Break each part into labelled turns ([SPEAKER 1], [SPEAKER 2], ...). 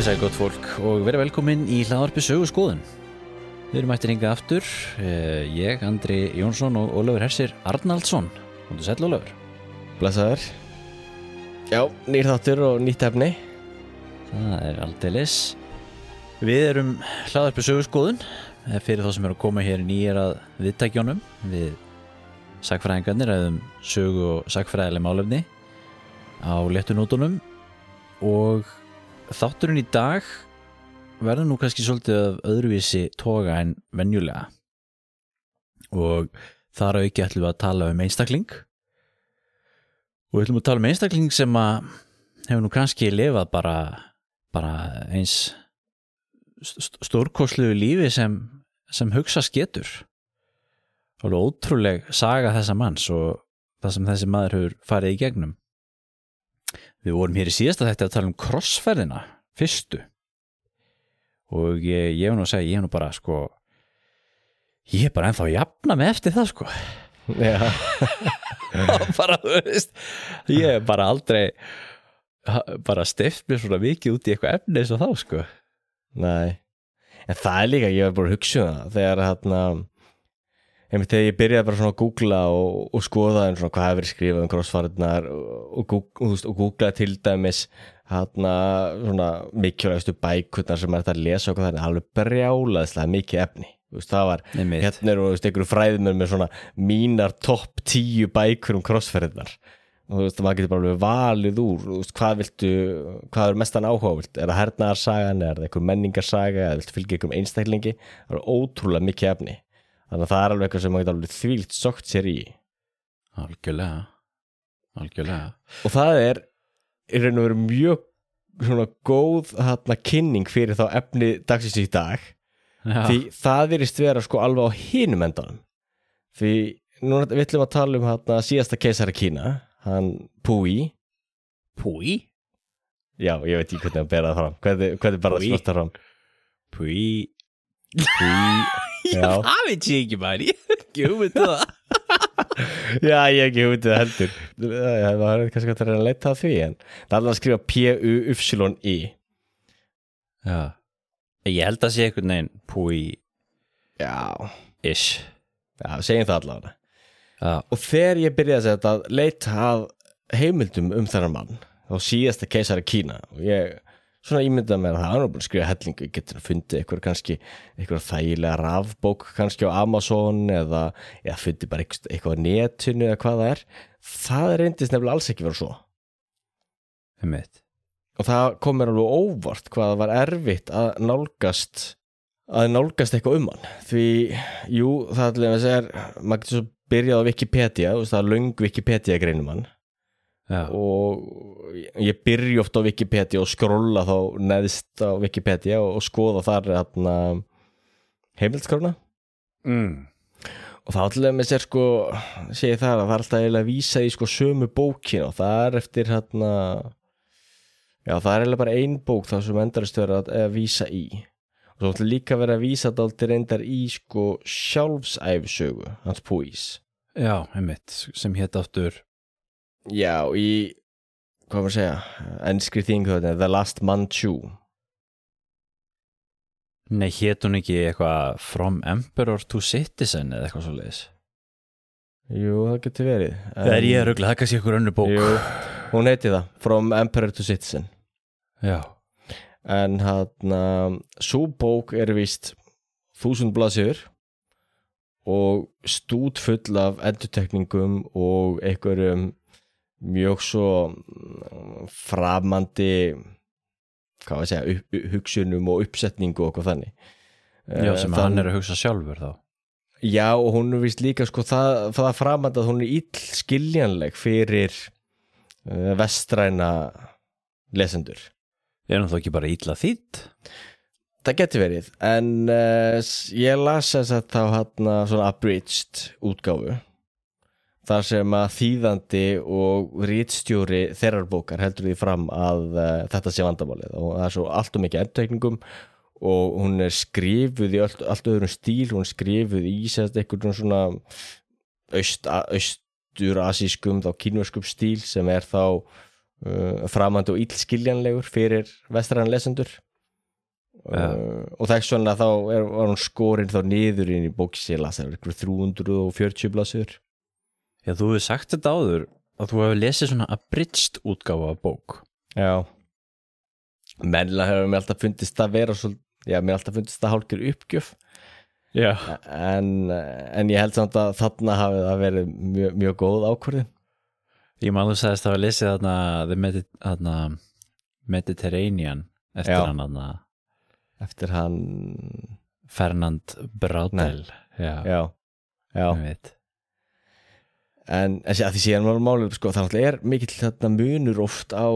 [SPEAKER 1] Komið sæl gott fólk og verið velkomin í hlaðarpi sögu skoðun. Við erum ættir hinga aftur, eh, ég, Andri Jónsson og Ólafur Hersir Arnaldsson. Komdu sæl Ólafur.
[SPEAKER 2] Blessaður Já, nýr þáttur og nýtt efni
[SPEAKER 1] Það er aldeilis. Við erum hlaðarpi sögu skoðun eh, fyrir þá sem eru að koma hér nýjar að viðtækjónum við sagfræðingarnir eða sögu og sagfræðileg málefni á letunótunum og þátturinn í dag verður nú kannski svolítið af öðruvísi toga en venjulega. Og þar auki ætlum við að tala um einstakling. Og við ætlum að tala um einstakling sem að hefur nú kannski lifað bara, bara eins st- stórkosluðu lífi sem, sem hugsa getur. Alveg ótrúleg saga þessa manns og það sem þessi maður hefur farið í gegnum Við vorum hér í síðasta þætti að tala um krossferðina, fyrstu. Og ég, ég hef nú að segja, ég hef nú bara, sko, ég hef bara ennþá að jafna mig eftir það, sko.
[SPEAKER 2] Já,
[SPEAKER 1] bara, þú veist, ég hef bara aldrei, bara stift mér svona mikið út í eitthvað efni eins og þá, sko.
[SPEAKER 2] nei En það er líka, ég hef bara hugsað um það Þegar hérna einmitt þegar ég byrjaði bara svona að googla og, og skoða um svona hvað hefur skrifað um crossfarnar og, og, og, googla til dæmis hérna svona mikilvægastu bækurnar sem er þetta að lesa og hvað þannig. Alveg brjálaðislega mikið efni. Veist, það var,
[SPEAKER 1] Einmitt.
[SPEAKER 2] hérna eru einhverju fræðumur með svona mínar topp tíu bækur um crossferðnar og þú veist, maður getur bara alveg valið úr veist, hvað viltu, hvað er mestan áhuga vilt, er það hernaðarsagan, er það einhver menningarsaga eða viltu fylgja einhverjum einstaklingi? Það er ótrúlega mikið efni þannig að það er alveg eitthvað sem maður getur alveg þvílt sokt sér í.
[SPEAKER 1] Algjörlega, algjörlega.
[SPEAKER 2] og það er í raun og veru mjög svona góð hérna kynning fyrir þá efni dagsins í dag.
[SPEAKER 1] Já,
[SPEAKER 2] því það virðist vera sko alveg á hinum endanum. Því núna við ætlum að tala um hérna síðasta keisara Kína hann Púi
[SPEAKER 1] púi,
[SPEAKER 2] já, ég veit ekki hvernig að bera það fram. Hvernig, hvernig bara það smösta fram?
[SPEAKER 1] Púi.
[SPEAKER 2] Púi
[SPEAKER 1] Já,
[SPEAKER 2] Já.
[SPEAKER 1] það veit ég ekki maður, ég hef ekki hugmynd um það.
[SPEAKER 2] já, ég hef ekki hugmyndið það heldur það er kannski að það er að leita að því en það er alveg að skrifa P-U-Y-I
[SPEAKER 1] Já. Ég held að sé einhvern veginn púi-ish.
[SPEAKER 2] já, já, segjum það allavega
[SPEAKER 1] Já,
[SPEAKER 2] og þegar ég byrjaði að segja að leita að heimildum um þennan mann á síðasta keisari Kína og ég svona ímyndaði mér að hann er búin að skrifa hellingu, getur að fundið eitthvað kannski eitthvað þægilega rafbók kannski á Amazon eða, eða fundið bara eitthvað, netinu eða hvað það er. Það reyndist nefnilega alls ekki vera svo.
[SPEAKER 1] Um mitt.
[SPEAKER 2] og það kom mér alveg óvart hvað það var erfitt að nálgast að nálgast eitthvað um hann. Því, jú, það er alveg að segja maður getur svo byrjað á Wikipedia það er löng Wikipedia greinum hann
[SPEAKER 1] Já,
[SPEAKER 2] og ég byrju oft á Wikipedia og skrolla þá neðst á Wikipedia og, og skoða þar hérna, heimildskrona
[SPEAKER 1] mm.
[SPEAKER 2] og það allir með sér sko segi það að það er alltaf eiginlega að vísa í sko sömu bókin og það er eftir hérna já það er eiginlega bara ein bók það sem endarist vera að, að vísa í. Og svo ætla líka vera að vísa daldi reyndar í sko sjálfsæfsögu hans púís
[SPEAKER 1] já um mitt, sem hétt aftur
[SPEAKER 2] já í hvað maður að segja ennskri þýngu þetta The Last Manchu
[SPEAKER 1] Nei, hétt hún ekki eitthvað From Emperor to Citizen eða eitthvað svo leiðis
[SPEAKER 2] jú það getur verið
[SPEAKER 1] Það er ég að ruggla, það er kannski eitthvað önnu bók.
[SPEAKER 2] Jú, hún heiti það From Emperor to Citizen.
[SPEAKER 1] Já,
[SPEAKER 2] en hann svo bók er vist þúsund blaðsjör og stút full af endurtekningum og einhverjum mjög svo mm, framandi hvað var að segja, upp, hugsunum og uppsetningu og eitthvað þannig.
[SPEAKER 1] Já
[SPEAKER 2] Eh,
[SPEAKER 1] sem
[SPEAKER 2] þann-
[SPEAKER 1] hann er að hugsa sjálfur þá.
[SPEAKER 2] Já, og hún er vist líka sko það, það framand að hún er ill skiljanleg fyrir uh, vestræna lesendur.
[SPEAKER 1] Er hann þá ekki bara ítla þýtt?
[SPEAKER 2] Það getur verið, en uh, ég las þess að þá hann svona abridged útgáfu þar sem að þýðandi og rítstjóri þeirrar bókar heldur því fram að uh, þetta sé vandamálið. Og það er svo allt og mikið endteikningum og hún er skrifuð í allt, allt öðrum stíl, hún er skrifuð í sérst einhvern svona aust, austur asískum þá kínverskum stíl sem er þá uh, framandi og ílskiljanlegur fyrir vestræðan lesendur. Uh, og þess vegna þá er, var hún skorinn þá niður inn í bókisila það er ykkur 340 blasur
[SPEAKER 1] Já, þú hefur sagt þetta áður að þú hefur lesið svona abridged útgáfa af bók.
[SPEAKER 2] Já. Mennilega hefur mér alltaf fundist að vera svo, já, mér alltaf fundist að hálkir uppgjöf.
[SPEAKER 1] Já.
[SPEAKER 2] En, en ég held samt að þarna hafi það verið mjög, mjög góð ákvörðin
[SPEAKER 1] Ég man þú sagðist að hafa lesið þarna The Medi þarna, Mediterranean eftir
[SPEAKER 2] Já.
[SPEAKER 1] hann þarna.
[SPEAKER 2] Eftir hann
[SPEAKER 1] Fernand Braudel. Já,
[SPEAKER 2] já, já.
[SPEAKER 1] Ég veit
[SPEAKER 2] en að því síðan var málið sko, það er mikill þarna munur oft á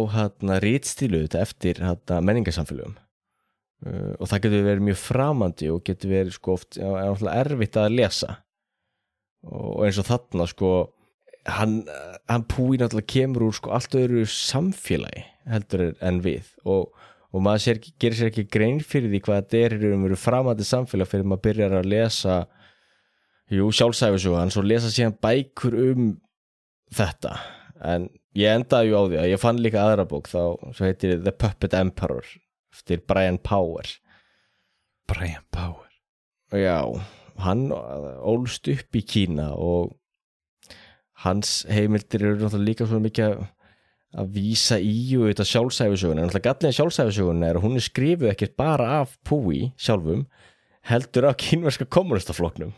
[SPEAKER 2] rítstilu eftir hérna menningarsamfélögum. Uh, og það getur verið mjög framandi og getur verið sko oft já, er erfitt að lesa. Og eins og þarna sko hann, hann púi náttúrulega kemur úr sko allt öðru samfélagi heldur en við. Og, og maður sér, gerir sér ekki grein fyrir því hvað þetta er raun og veru framandi samfélag fyrir maður byrjar að lesa Jú, sjálfsæfisugan, svo lesa síðan bækur um þetta. En ég endaði ju á því að ég fann líka aðra bók þá, svo heitir The Puppet Emperor eftir Brian Power.
[SPEAKER 1] Brian Power.
[SPEAKER 2] Já, hann ólst upp í Kína og hans heimildir eru náttúrulega líka svona mikið að- vísa í og þetta sjálfsæfisugun en náttúrulega gallin sjálfsæfisugun er að hún er skrifuð ekkert bara af Púi sjálfum heldur af kínverska kommunistafloknum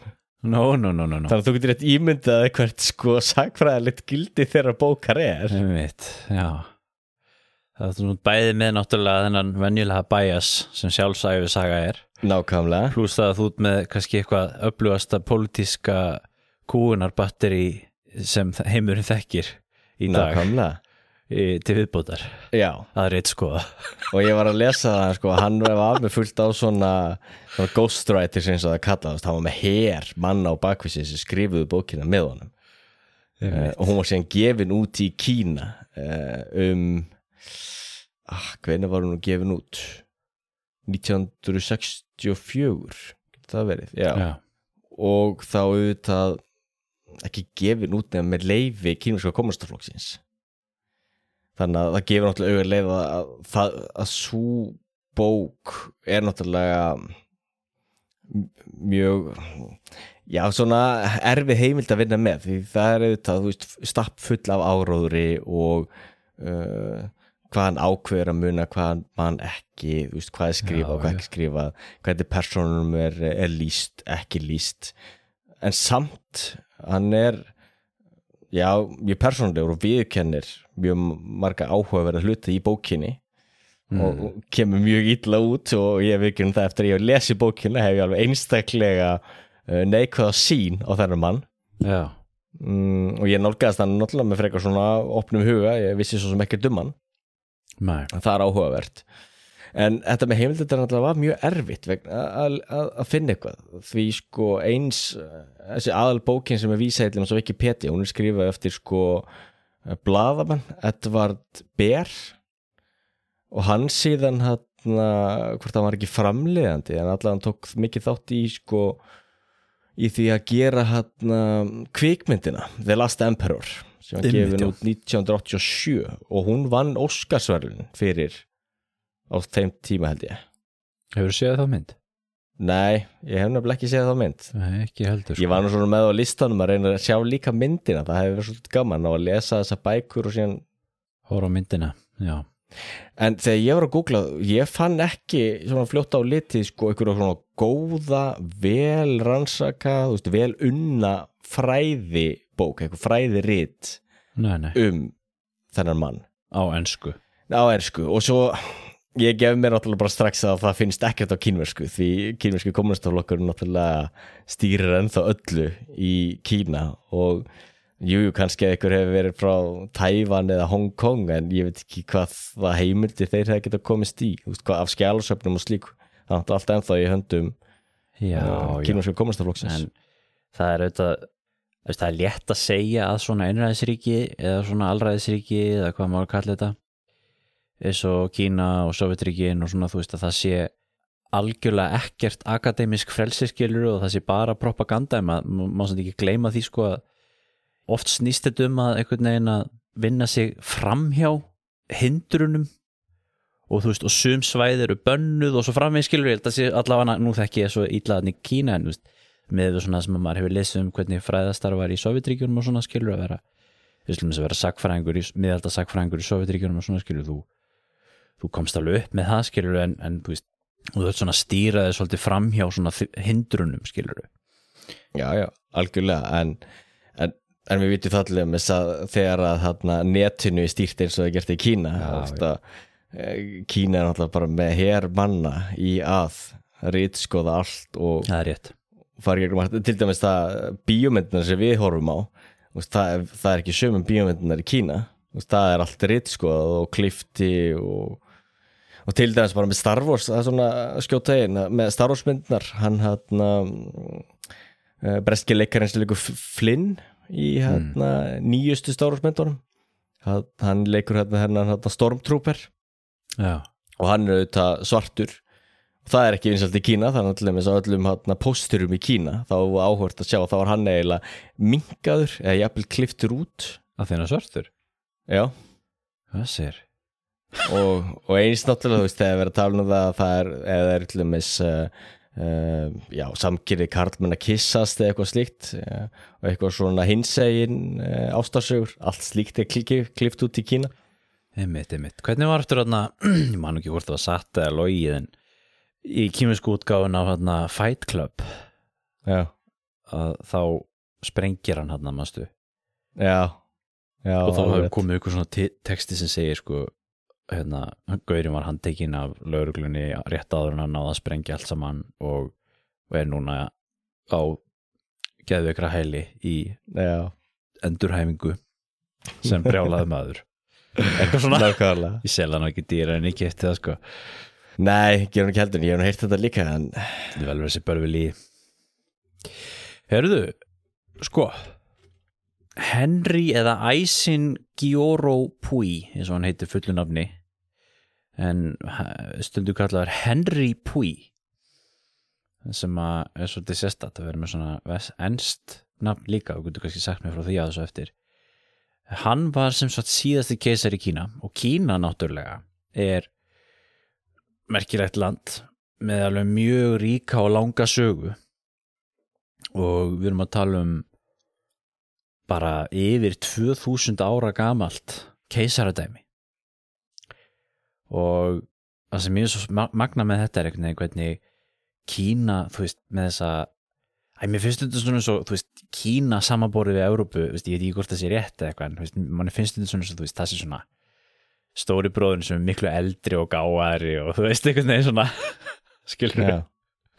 [SPEAKER 1] No, no, no.
[SPEAKER 2] Þannig að þú getur rétt ímyndað hvert sko sagfræðilegt gildi þeirra bókar er.
[SPEAKER 1] Já. Það er svona bæði með náttúrulega þennan venjulega bias sem sjálfsæfi saga er.
[SPEAKER 2] Nákvæmlega.
[SPEAKER 1] Pluss það að þú ert með kannski eitthvað öflugasta pólitíska kúunarbatteri sem heimurinn þekkir í dag.
[SPEAKER 2] Nákvæmlega
[SPEAKER 1] í, til viðbótar.
[SPEAKER 2] Já,
[SPEAKER 1] það er eitt skoða
[SPEAKER 2] og ég var að lesa það sko, hann var með fullt á svona, svona ghostwriters eins og það kallaðast hann var með her manna á bakvísi sem skrifuðu bókina með honum. Uh, og hún var síðan gefin út í Kína uh, um ah, hvernig var hún gefin út? 1964 getur það verið, já,
[SPEAKER 1] já,
[SPEAKER 2] og þá auðvitað ekki gefin út nefn með leifi kínverska kommunistaflokksins þannig að það gefur náttúrulega auðvitað leið að, að, að, svo bók er náttúrulega mjög já svona erfið heimild að vinna með því það er auðvitað þú veist, stapp full af áróðri og uh, hvað hann ákveður að muna hvað hann man ekki þú veist, hvað er skrifað og hvað ekki skrifað hvernig personum er, er líst ekki líst en samt hann er já, mjög persónulegur og viðkennir mjög marga áhugaverða hluti í bókinni og, og kemur mjög illa út og ég viðkennum það eftir að ég hef lesið bókina hef ég alveg einstaklega uh, neikvæða sín á þennan mann.
[SPEAKER 1] Já,
[SPEAKER 2] mm, og ég nálgæðast hann náttúrulega með frekar svona opnum huga, ég vissi svo sem ekki dumman
[SPEAKER 1] Nei.
[SPEAKER 2] það er áhugavert en þetta með náttúrulega var mjög erfitt að, finna eitthvað. Því sko eins eh, þessi aðal bókin sem er vísað til á Wikipedia, hún er skrifað eftir sko bladamann, Edvard Behr og hann síðan hann hvort hann var ekki framleiðandi en allavega hann tók mikið þátt í sko í því að gera hann kvikmyndina The Last Emperor sem var
[SPEAKER 1] Einmitt,
[SPEAKER 2] gefin
[SPEAKER 1] já.
[SPEAKER 2] út 1987 og hún vann Óskarsverðun fyrir á þeim tíma held ég.
[SPEAKER 1] Hefur þú séð þá mynd?
[SPEAKER 2] Nei, ég hef nefnilega ekki séð þá mynd.
[SPEAKER 1] Nei, ekki heldur
[SPEAKER 2] Ég var nú svona með á listanum að reyna að sjá líka myndina það hefur verið svolítið gaman að lesa þessa bækur og síðan
[SPEAKER 1] Hóra myndina, já.
[SPEAKER 2] En þegar ég var að googla, ég fann ekki svona fljótt á litið sko einhverja svona góða, vel rannsaka, þú veist, vel unna fræði bók, eitthvað fræði
[SPEAKER 1] nei,
[SPEAKER 2] um þennan mann.
[SPEAKER 1] Á ensku.
[SPEAKER 2] Á ennsku og svo ég gef mér náttúrulega bara strax að það finnst ekkert á kínversku því kínversku kommunistaflokkur náttúrulega stýrir ennþá öllu í Kína og Jújú, kannski að ykkur hefur verið frá Tævan eða Hong Kong en ég veit ekki hvað það heimildi þeir hefði getað komist í, þú veist, hvað af skjálusöfnum og slíku, það er alltaf ennþá í höndum
[SPEAKER 1] já,
[SPEAKER 2] uh,
[SPEAKER 1] já.
[SPEAKER 2] kínverska komastaflokksins
[SPEAKER 1] en það er auðvitað það er létt að segja að svona einræðisríki eða svona allræðisríki eða hvað maður kalla þetta eins og Kína og Sovjetríkin og svona þú veist að það sé algjörlega ekkert akademisk frelsirskilur og það sé bara propaganda en maður má samt ekki gleyma því sko að oft snýst þetta um að einhvern veginn að vinna sig framhjá hindrunum og þú veist og sum svæði eru bönnuð og svo framveginn skilur ég held að sé allavega nú þekki ég svo íllaðan í Kína en þú veist með svona sem að maður hefur lesið um hvernig fræðastarfar í Sovjetríkjunum og svona skilur að vera við slumum þess að vera sagfræðingur í, miðalda sagfræðingur í Sovjetríkjunum og svona skilur þú, þú komst alveg upp með það skilur en, en þú veist og þú veist svona stýraði svolítið framhjá svona þi- hindrunum skilur
[SPEAKER 2] Já, já, algjörlega en, en, en við vitum það allir með að þegar að þarna, netinu er stýrt eins og það er gert í Kína
[SPEAKER 1] Já,
[SPEAKER 2] að eh, Kína er náttúrulega bara með her manna í að rítskoða allt og
[SPEAKER 1] það er rétt.
[SPEAKER 2] til dæmis það bíómyndunar sem við horfum á það, er- það er ekki sömum bíómyndunar í Kína það er allt rítskoðað og klifti og og til dæmis bara með Star Wars það er svona skjóta einn með Star Wars myndunar hann hann uh, breski leikarinn sem leikur Flynn í hérna nýjustu Star Wars myndunum. Hann, hann leikur hérna, hérna, hérna Stormtrooper.
[SPEAKER 1] Já,
[SPEAKER 2] og hann er auðvitað svartur. Og það er ekki vinsalt í Kína þannig að allir öllum hérna, pósturum í Kína. Þá var áhvert að sjá að þá var hann eiginlega mingaður eða jafnvel kliftur út.
[SPEAKER 1] Að þeirna svartur?
[SPEAKER 2] Já.
[SPEAKER 1] Hvað sér
[SPEAKER 2] og, og eins náttúrulega þú veist þegar verið að tala um það að það er eða er til dæmis uh, uh, já, samkyrði karlmenn að kissast eða eitthvað slíkt uh, og eitthvað svona hinsegin uh, ástarsögur, allt slíkt er klift út í Kína.
[SPEAKER 1] Einmitt, einmitt, hvernig var eftir þarna ég man ekki hvort það var satt eða logið en í kýmisku útgáfun af þarna Fight Club
[SPEAKER 2] já,
[SPEAKER 1] að þá sprengir hann hann mastu
[SPEAKER 2] já, já
[SPEAKER 1] og þá hefur komið ykkur svona te- texti sem segir sko hérna, Gaurin var handtekinn af lauruglunni rétt áður en hann náða að sprengja allt saman og, er núna á geðveikra hæli í
[SPEAKER 2] já,
[SPEAKER 1] endurhæfingu sem brjálaði maður. Eitthvað svona.
[SPEAKER 2] Nákvæmlega.
[SPEAKER 1] Ég sel hann ekki dýra en ekki eftir það sko.
[SPEAKER 2] Nei, gerum ekki heldur, ég hef nú heyrt þetta líka en
[SPEAKER 1] þetta er vel verið sér börfið lí Herðu sko Henry eða Aisin Gioro Pui eins og hann heitir fullu nafni en stundum kallaður Henry Pui sem að er svolítið sérstætt að vera með svona enskt nafn líka og getur kannski sagt mér frá því að þessu eftir. Hann var sem sagt síðasti keisar í Kína og Kína náttúrulega er merkilegt land með alveg mjög ríka og langa sögu. Og við erum að tala um bara yfir 2000 ára gamalt keisaradæmi og það sem ég er svo ma- magna með þetta er einhvern veginn hvernig Kína, þú veist, með þessa Æ, mér finnst þetta svona svo, þú veist, Kína samanborið við Európu, veist, ég veit ekki hvort það sé rétt eða eitthvað, en þú veist, manni finnst þetta svona svo, þú veist, það sé svona stóri bróðin sem er miklu eldri og gáðari og þú veist, einhvern veginn svona skilur
[SPEAKER 2] já,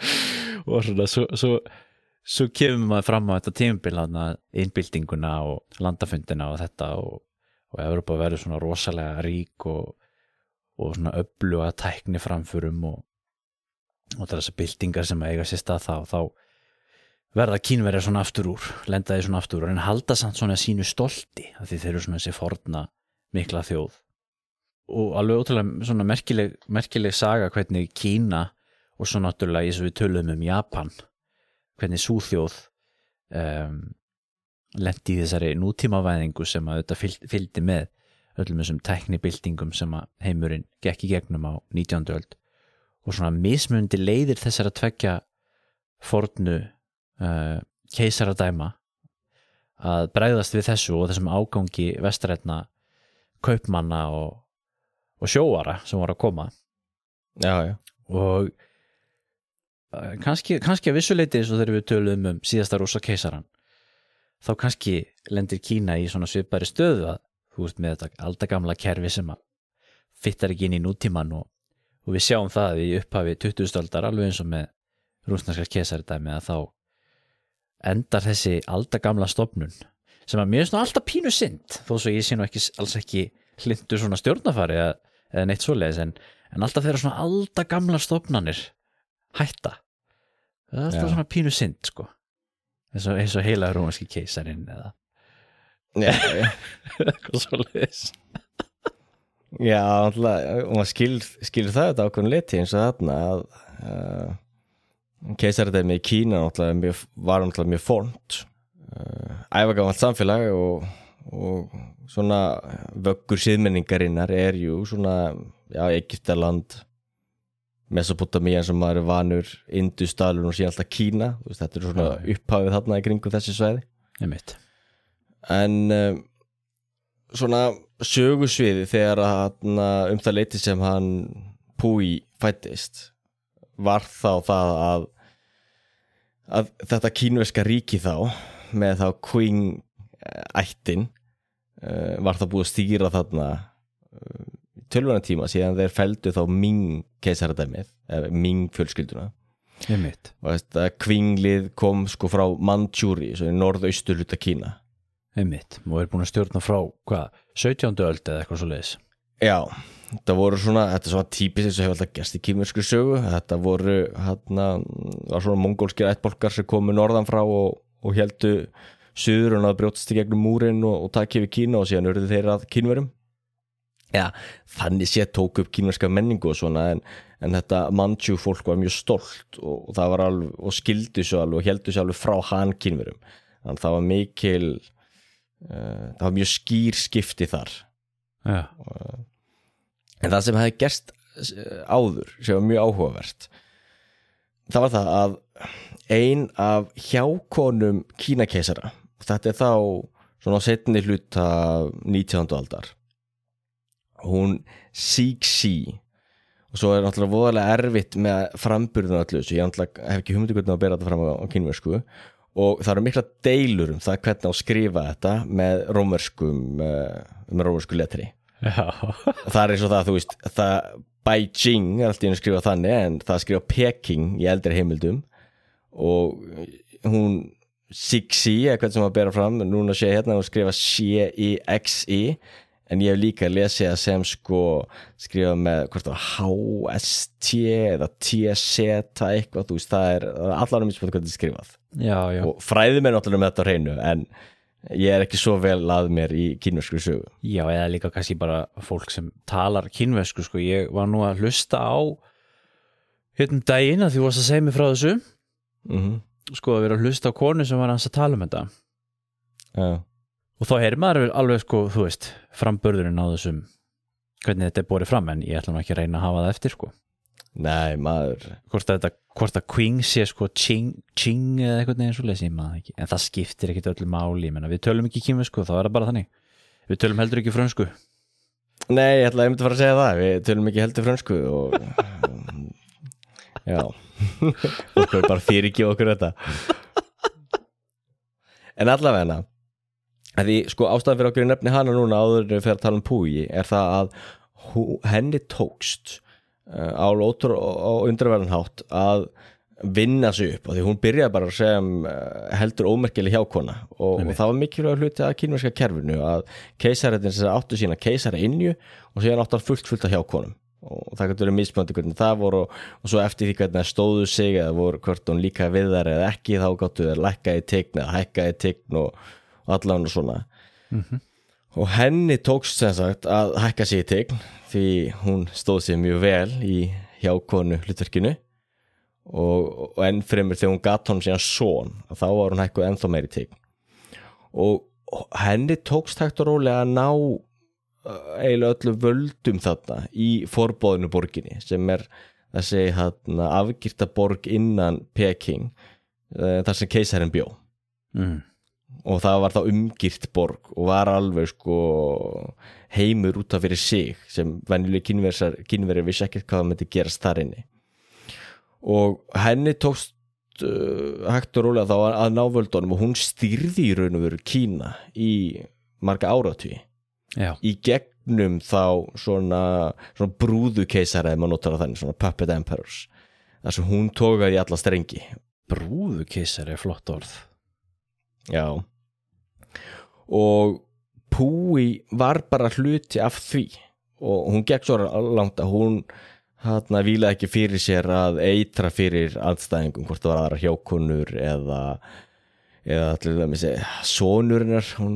[SPEAKER 1] og svona, svo, svo, svo kemur maður fram á þetta tímabil hana, innbyltinguna og landafundina og þetta og, og Európa verður svona rosalega rík og, og svona öfluga tækni framförum og, og þessar byltingar sem eiga sér stað þá, þá verða kínverjar svona aftur úr lendaði svona aftur úr en halda samt svona sínu stolti því þeir eru svona þessi forna mikla þjóð. Og alveg ótrúlega svona merkileg, merkileg saga hvernig Kína og svo náttúrulega eins og við töluðum um Japan hvernig súþjóð um, lendi í þessari nútímavæðingu sem að þetta fylg, fylgdi með öllum þessum teknibildingum sem að heimurinn gekk í gegnum á 19. öld og svona mismundi leiðir þessar að tvekja fornu uh, keisaradæma að bregðast við þessu og þessum ágangi vestrætna kaupmanna og, og sjóara sem voru að koma
[SPEAKER 2] já, já,
[SPEAKER 1] og uh, kannski, kannski að vissuleiti eins og þegar við töluðum um síðasta rúsa keisaran þá kannski lendir Kína í svona svipari stöðu að þú veist með þetta aldagamla kerfi sem að fittar ekki inn í nútíman og, og við sjáum það í upphafi 20. aldar alveg eins og með rúsnarskar keisaridæmi að þá endar þessi aldagamla stofnun sem að mér finnst nú alltaf pínu synd þó svo ég sé nú ekki, alls ekki hlindu svona stjórnafari eða, neitt svoleiðis en, en alltaf þeirra svona alltaf gamla stofnanir hætta það er alltaf
[SPEAKER 2] Já.
[SPEAKER 1] svona pínu synd sko eins og, eins og heila rómanski keisarinn eða Eitthvað svoleiðis.
[SPEAKER 2] Já alltaf, og maður skilur, skilur það þetta ákveðin liti eins og þarna að uh, keisaradæmi í Kína mjög, var náttúrulega mjög fornt uh, æfagamalt samfélag og, og svona vöggur síðmenningarinnar er jú svona, já, Egyptaland Mesopotamían sem maður er vanur Indusdalur og síðan alltaf Kína þetta er svona upphafið þarna í kringum þessi svæði.
[SPEAKER 1] Einmitt
[SPEAKER 2] en um, svona sögusviði þegar hann, um það leiti sem hann Púi fættist var þá það að, að þetta kínverska ríki þá með þá Qing ættin uh, var það búið að stýra þarna tölvuna tíma síðan þeir feldu þá Ming keisaradæmið, eða Ming fjölskylduna. Og veist að Qinglið kom sko frá Manchúri, svo í norðaustur hluta Kína
[SPEAKER 1] einmitt. Og er búin að stjórna frá hvað, 17. öld eða eitthvað svoleiðis?
[SPEAKER 2] Já, þetta voru svona þetta er svona típist eins og hefur alltaf gerst í kýmursku sögu. Þetta voru hérna var svona mongólskir ættbólkar sem komu norðan frá og, og heldu suður og náðu brjótast í gegnum múrin og, og takk yfir Kína og síðan urðu þeir að kínverum. Já, þannig sé tók upp kínverska menningu og svona en, en þetta manchu fólk var mjög stolt og, og það var alveg, og skildu svo alveg og heldu svo alveg frá hann kínverum. Þannig að það var mikil það var mjög skýr skipti þar.
[SPEAKER 1] Já,
[SPEAKER 2] En það sem hefði gerst eh, áður sem var mjög áhugavert það var það að ein af hjákonum kínakeisara þetta er þá svona setni hluta 19. aldar hún Sixi og svo er náttúrulega voðalega erfitt með framburðun allu þessu, ég hef ekki humdi hvernig að bera þetta fram á, kínversku og það eru mikla deilur um það hvernig á að skrifa þetta með rómerskum uh, með rómersku letri.
[SPEAKER 1] Já.
[SPEAKER 2] það er eins og það, þú veist það Beijing er alltaf einu skrifa þannig en það skrifa Peking í eldri heimildum. Og hún Sixi, eða hvernig sem að bera fram núna sé hérna, hún skrifa C-I-X-I en ég hef líka lesið að sem sko skrifa með hvort það H-S-T eða T-Z eitthvað, þú veist, það er allar um hvernig þetta er skrifað.
[SPEAKER 1] Já, já,
[SPEAKER 2] og fræði mér náttúrulega með þetta á hreinu en ég er ekki svo vel að mér í kínverskri sögu.
[SPEAKER 1] Já, eða líka kannski bara fólk sem talar kynvesku sko, ég var nú að hlusta á hérna um daginn að því þú varst að segja mig frá þessu.
[SPEAKER 2] Mm
[SPEAKER 1] sko að vera að hlusta á konu sem var hans að tala um þetta.
[SPEAKER 2] Já
[SPEAKER 1] og þá heyrir maður alveg sko, þú veist frambörðurinn á þessum hvernig þetta er borið fram en ég ætla nú ekki að reyna að hafa það eftir sko.
[SPEAKER 2] Nei, maður.
[SPEAKER 1] Hvort að þetta, hvort að Queen sé sko ching, ching eða eitthvað neginn svo lesi maður ekki, en það skiptir ekkit öllu máli ég menna við tölum ekki kýmvesku, þá er það bara þannig. Við tölum heldur ekki frönsku.
[SPEAKER 2] Nei, ég einmitt að fara að segja það Við tölum ekki heldur frönsku og Já. Fólk er bara fyrir ekki okkur þetta. En allavega því sko ástæðan fyrir okkur í nefni hana núna áður fyrir að tala um Púi er það að henni tókst uh, á lótur og undraverðanhátt að vinna sig upp. Og því hún byrjaði bara sem uh, heldur ómerkileg hjákona og, og það var mikilvæg hluti að kínverska kerfinu að keisaritin sem áttu sína keisara innju og síðan áttu hann fullt fullt af hjákonum. Og það getur verið mismöndi hvernig það voru og, og svo eftir því hvernig það stóðu sig eða voru hvort hún líka við þar eða ekki þá gáttu þeir lækka í tign eða hækka í tign og, og allan og svona. Og henni tókst sem sagt að hækka sig í tign því hún stóð sér mjög vel í hjákonu hlutverkinu. Og, og enn fremur þegar hún gatt hann síðan són þá var hún hækkuð ennþá meiri tign. Og henni tókst hægt og rólega að ná uh, eiginlega öllu völdum þarna í forbóðinu borginni sem er þessi hérna, afgýrta borg innan Peking uh, þar sem keisarinn bjó.
[SPEAKER 1] Mm.
[SPEAKER 2] Og það var þá umgýrt borg og var alveg sko heimur út af fyrir sig sem venjuleg kynverjar vissi ekkert hvað það myndi gerast þar inni. Og henni tókst uh, hægt og rólega þá að, að ná völdunum og hún stýrði í raun og veru Kína í marga áratví
[SPEAKER 1] já,
[SPEAKER 2] í gegnum þá svona, svona brúðu keisara ef maður notar þannig, svona puppet emperors. Þar sem hún tókaði í alla strengi.
[SPEAKER 1] Brúðukissar er flott orð
[SPEAKER 2] Já. Og Púi var bara hluti af því. Og hún gekk svo langt að hún hérna vilaði ekki fyrir sér að eitra fyrir andstæðingum hvort það var aðra hjákonur eða eða allir það með segja sonurinnar hún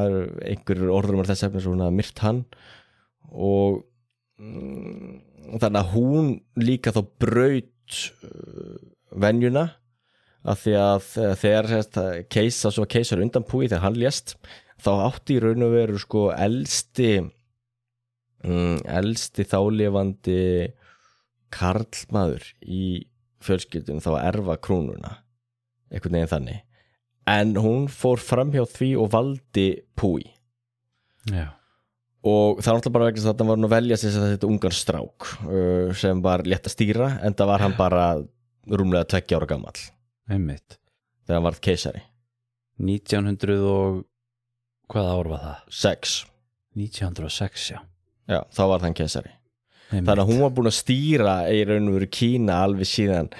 [SPEAKER 2] er einhverjur orður um þess efnis hún hafði myrt hann. Og mm, þannig að hún líka þá braut uh, venjuna af því að þegar sérst, keisa, svo keisar undan púi þegar hann lést þá átti í raun og veru sko elsti mm, elsti þálefandi karlmaður í fjölskyldunum þá að erfa krúnuna einhvern veginn þannig. En hún fór fram hjá því og valdi Púi.
[SPEAKER 1] Já,
[SPEAKER 2] og það er náttúrulega bara vegna þess að það var nú að velja sér þetta ungar strák uh, sem var létt að stýra en það var hann bara rúmlega tveggja ára gammal
[SPEAKER 1] einmitt.
[SPEAKER 2] Þegar hann varð keisari.
[SPEAKER 1] 1900 og hvaða ár var það?
[SPEAKER 2] 6,
[SPEAKER 1] 1906, já.
[SPEAKER 2] Já, þá var hann keisari.
[SPEAKER 1] Einmitt.
[SPEAKER 2] þannig að hún var búin að stýra í raun og veru Kína alveg síðan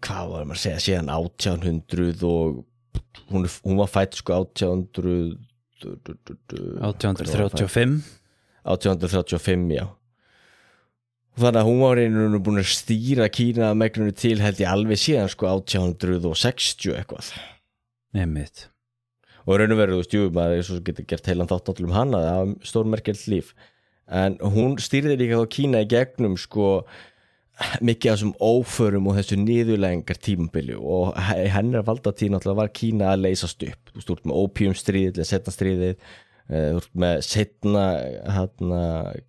[SPEAKER 2] hvað var maður að segja, síðan 1800 og hún, hún var fætt sko 1800
[SPEAKER 1] 1835
[SPEAKER 2] 1835, já þannig að hún var einhvern veginn búin að stýra Kína að megnunni til held ég alveg síðan sko 1860 eitthvað.
[SPEAKER 1] Einmitt.
[SPEAKER 2] Og raun og veru, þú maður er svo getur gert heilan þátt náttúrulega um hana, það var stórmerkjald líf. En hún stýrði líka þá Kína í gegnum sko mikið af þessum óförum og þessu niðurlengar tímabili og hennar valdatíð náttúrulega var Kína að leysast upp. Þú úr með opiumstríðið, eða veist, með setna hérna,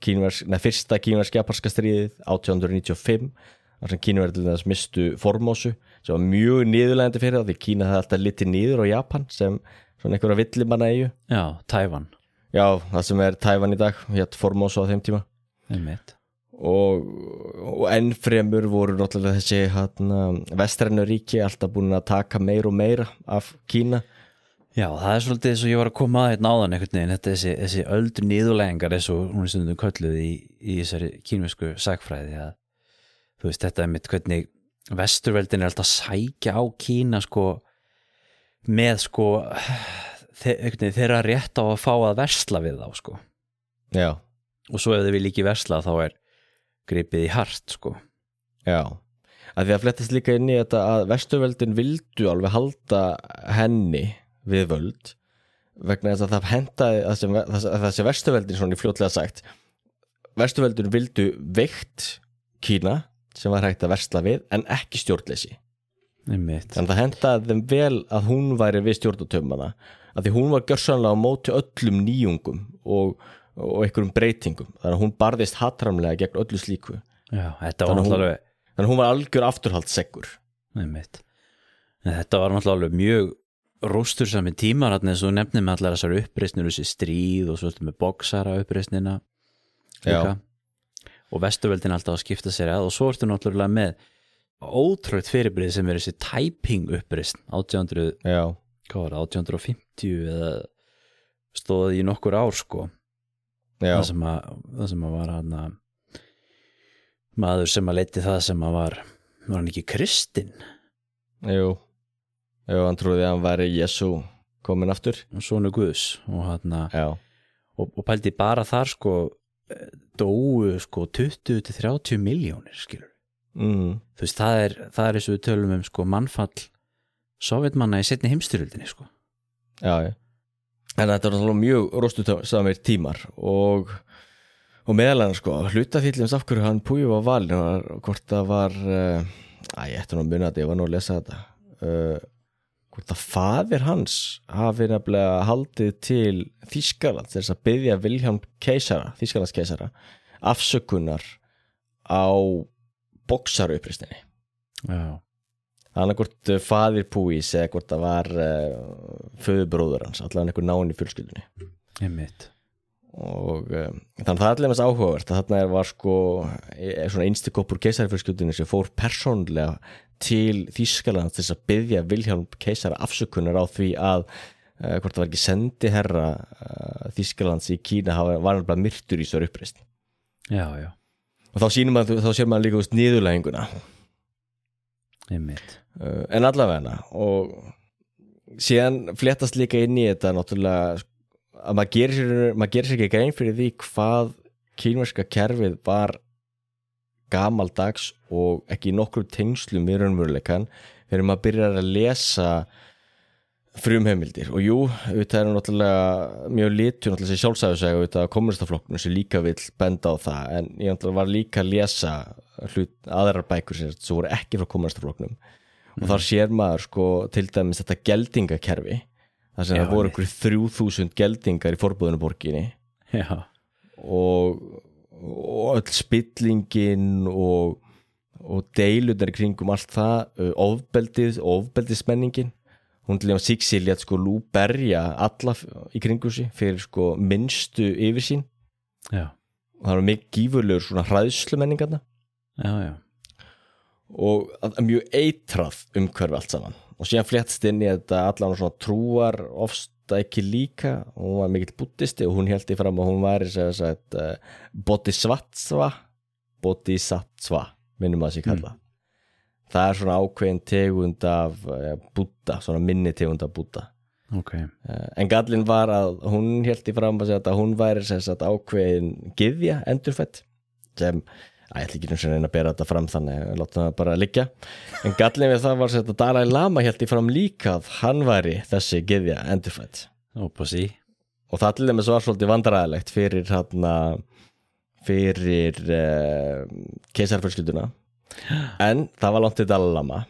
[SPEAKER 2] kínversk, neða fyrsta kínversk japanska stríðið 1895 þar sem kínverðilega mistu formósu sem var mjög niðurlegandi fyrir það því Kína það alltaf litið niður á Japan sem svona einhverja villimanna eigu
[SPEAKER 1] Já, Tævan
[SPEAKER 2] já, það sem er Tævan í dag hétt formósu á þeim tíma.
[SPEAKER 1] Einmitt.
[SPEAKER 2] Og, og enn fremur voru náttúrulega þessi hérna, vestrænu ríki alltaf búin að taka meir og meira af Kína
[SPEAKER 1] Já, það er svolítið eins og ég var að koma að hérna áðan einhvern veginn, þetta er þessi, þessi öldur niðurlegingar eins og hún er stundum kölluð í, í þessari kínvesku sagfræði að þú veist, þetta er mitt hvernig vesturveldin er alltaf sækja á Kína sko með sko þeirra rétt á að fá að versla við þá sko.
[SPEAKER 2] Já,
[SPEAKER 1] og svo ef þið vil ekki versla þá er gripið í hart sko.
[SPEAKER 2] Já. Að því að flettast líka inn í þetta að vesturveldin vildu alveg halda henni við völd vegna þess að það það sem vesturveldin svona í fljótlega sagt vesturveldin vildu veikt Kína sem var hægt að versla við en ekki stjórnleysi. Þannig að það hentaði þeim vel að hún væri við stjórnatöfumana að því hún var gjörsanlega á móti öllum nýjungum og, og einhverjum breytingum. Þannig að hún barðist hatramlega gegn öllu slíku.
[SPEAKER 1] Já,
[SPEAKER 2] Þannig að hún-
[SPEAKER 1] náttúrulega
[SPEAKER 2] þannig að hún var algjör.
[SPEAKER 1] En þetta var náttúrulega alveg mjög róstur sami tímar eins og þú nefnir með allar þessar uppreisnir þessi stríð og svo ertu með boxara uppreisnina líka. og vestuveldin alltaf að skipta sér að og svo ertu náttúrulega með ótrúið fyrirbrið sem er þessi typing uppreisn 1800,
[SPEAKER 2] já,
[SPEAKER 1] hvað var það, 1850 eða stóði í nokkur ár sko. Það sem að, það sem að var hann maður sem að leiti það sem að var var hann ekki kristinn?
[SPEAKER 2] Jú jú, hann trúði að hann væri Jésu komin aftur.
[SPEAKER 1] Sónu Guðs og hann að
[SPEAKER 2] já,
[SPEAKER 1] og, og pældi bara þar sko eh, dóu sko 20-30 miljónir skilur
[SPEAKER 2] mm,
[SPEAKER 1] þú veist það er, það er eins og við tölum um sko mannfall sovjetmanna í setni heimstyrjöldinni sko.
[SPEAKER 2] Já, já. En þetta var náttúrulega mjög róstusamir tímar og og meðal hann sko, hlutafýllins af hverju hann púi var valin var, hvort það var uh, að ég ætti nú að muna þetta, ég var nú að lesa þetta. Uh, hvort að faðir hans hafi nefnilega haldið til Þískaland þess að byggja Vilhelm keisara, Þískalands keisara afsökunar á boksarupristinni
[SPEAKER 1] já,
[SPEAKER 2] annarkvort uh, faðir púis eða hvort það var uh, föðubróður hans, allavega einhver náinn í fjölskyldunni.
[SPEAKER 1] Einmitt
[SPEAKER 2] og um, þannig að það er allir mest áhugavert að þarna var sko er svona einstakopur keisarfjölskyldunni sem fór persónlega til Þýskaland til þess að byggja Vilhelm keisara afsökunar á því að uh, hvort það var ekki sendi herra uh, Þýskalands í Kína var bara myrtur í svo uppreist
[SPEAKER 1] já, já,
[SPEAKER 2] og þá sýnum maður, þá sér maður líka úst niðurlæginguna.
[SPEAKER 1] Einmitt.
[SPEAKER 2] En allavega og síðan fléttast líka inn í þetta náttúrulega að maður gerir sér, gerir sér ekki grein fyrir því hvað kínverska kerfið var gamaldags og ekki í nokkru tengslum við raunveruleikan þegar maður byrjar að lesa frumheimildir. Og jú, þetta er náttúrulega mjög litur náttúrulega sér sjálfsæðusega auðvitað kommunistaflokknum sem líka vil benda á það. En ég náttúrulega var líka að lesa hlut, aðrar bækur sem voru ekki frá kommunistaflokknum og þar sér maður sko til dæmis þetta geldingakerfi þar sem það voru einhverju 3000 geldingar í forbúðunuborginni
[SPEAKER 1] Já,
[SPEAKER 2] og, og öll spillingin og, og deilundar í kringum allt það ofbeldið, ofbeldismenningin. Hún til að Sixi létt sko lú berja alla í kringum sig fyrir sko minnstu yfirsýn
[SPEAKER 1] já,
[SPEAKER 2] og það var mikið gífurlegur svona hræðslumenningarna
[SPEAKER 1] já, já.
[SPEAKER 2] Og að- að mjög eitrað umhverfi allt saman og síðan fléttst inn í þetta allan svona trúar ofsta ekki líka. Og hún var mikill búttisti og hún held í fram að hún væri sem sagt uh, bodhisattva bodhisattva minnum að sér kalla það er svona ákveðin tegund af uh, búta, svona minni tegund af búta
[SPEAKER 1] Ok,
[SPEAKER 2] uh, en gallin var að hún held í fram að að hún væri sem sagt ákveðin gyðja endurfætt sem að ég ætla ekki nú sem reyna að bera þetta fram þannig að láta það bara liggja. En gallin við það var að Dalai Lama held í fram líka að hann væri þessi gyðja endurfætt og það til dæmis var svolítið vandræðilegt fyrir hérna fyrir uh, keisarfjölskylduna en það var langt til Dalai Lama.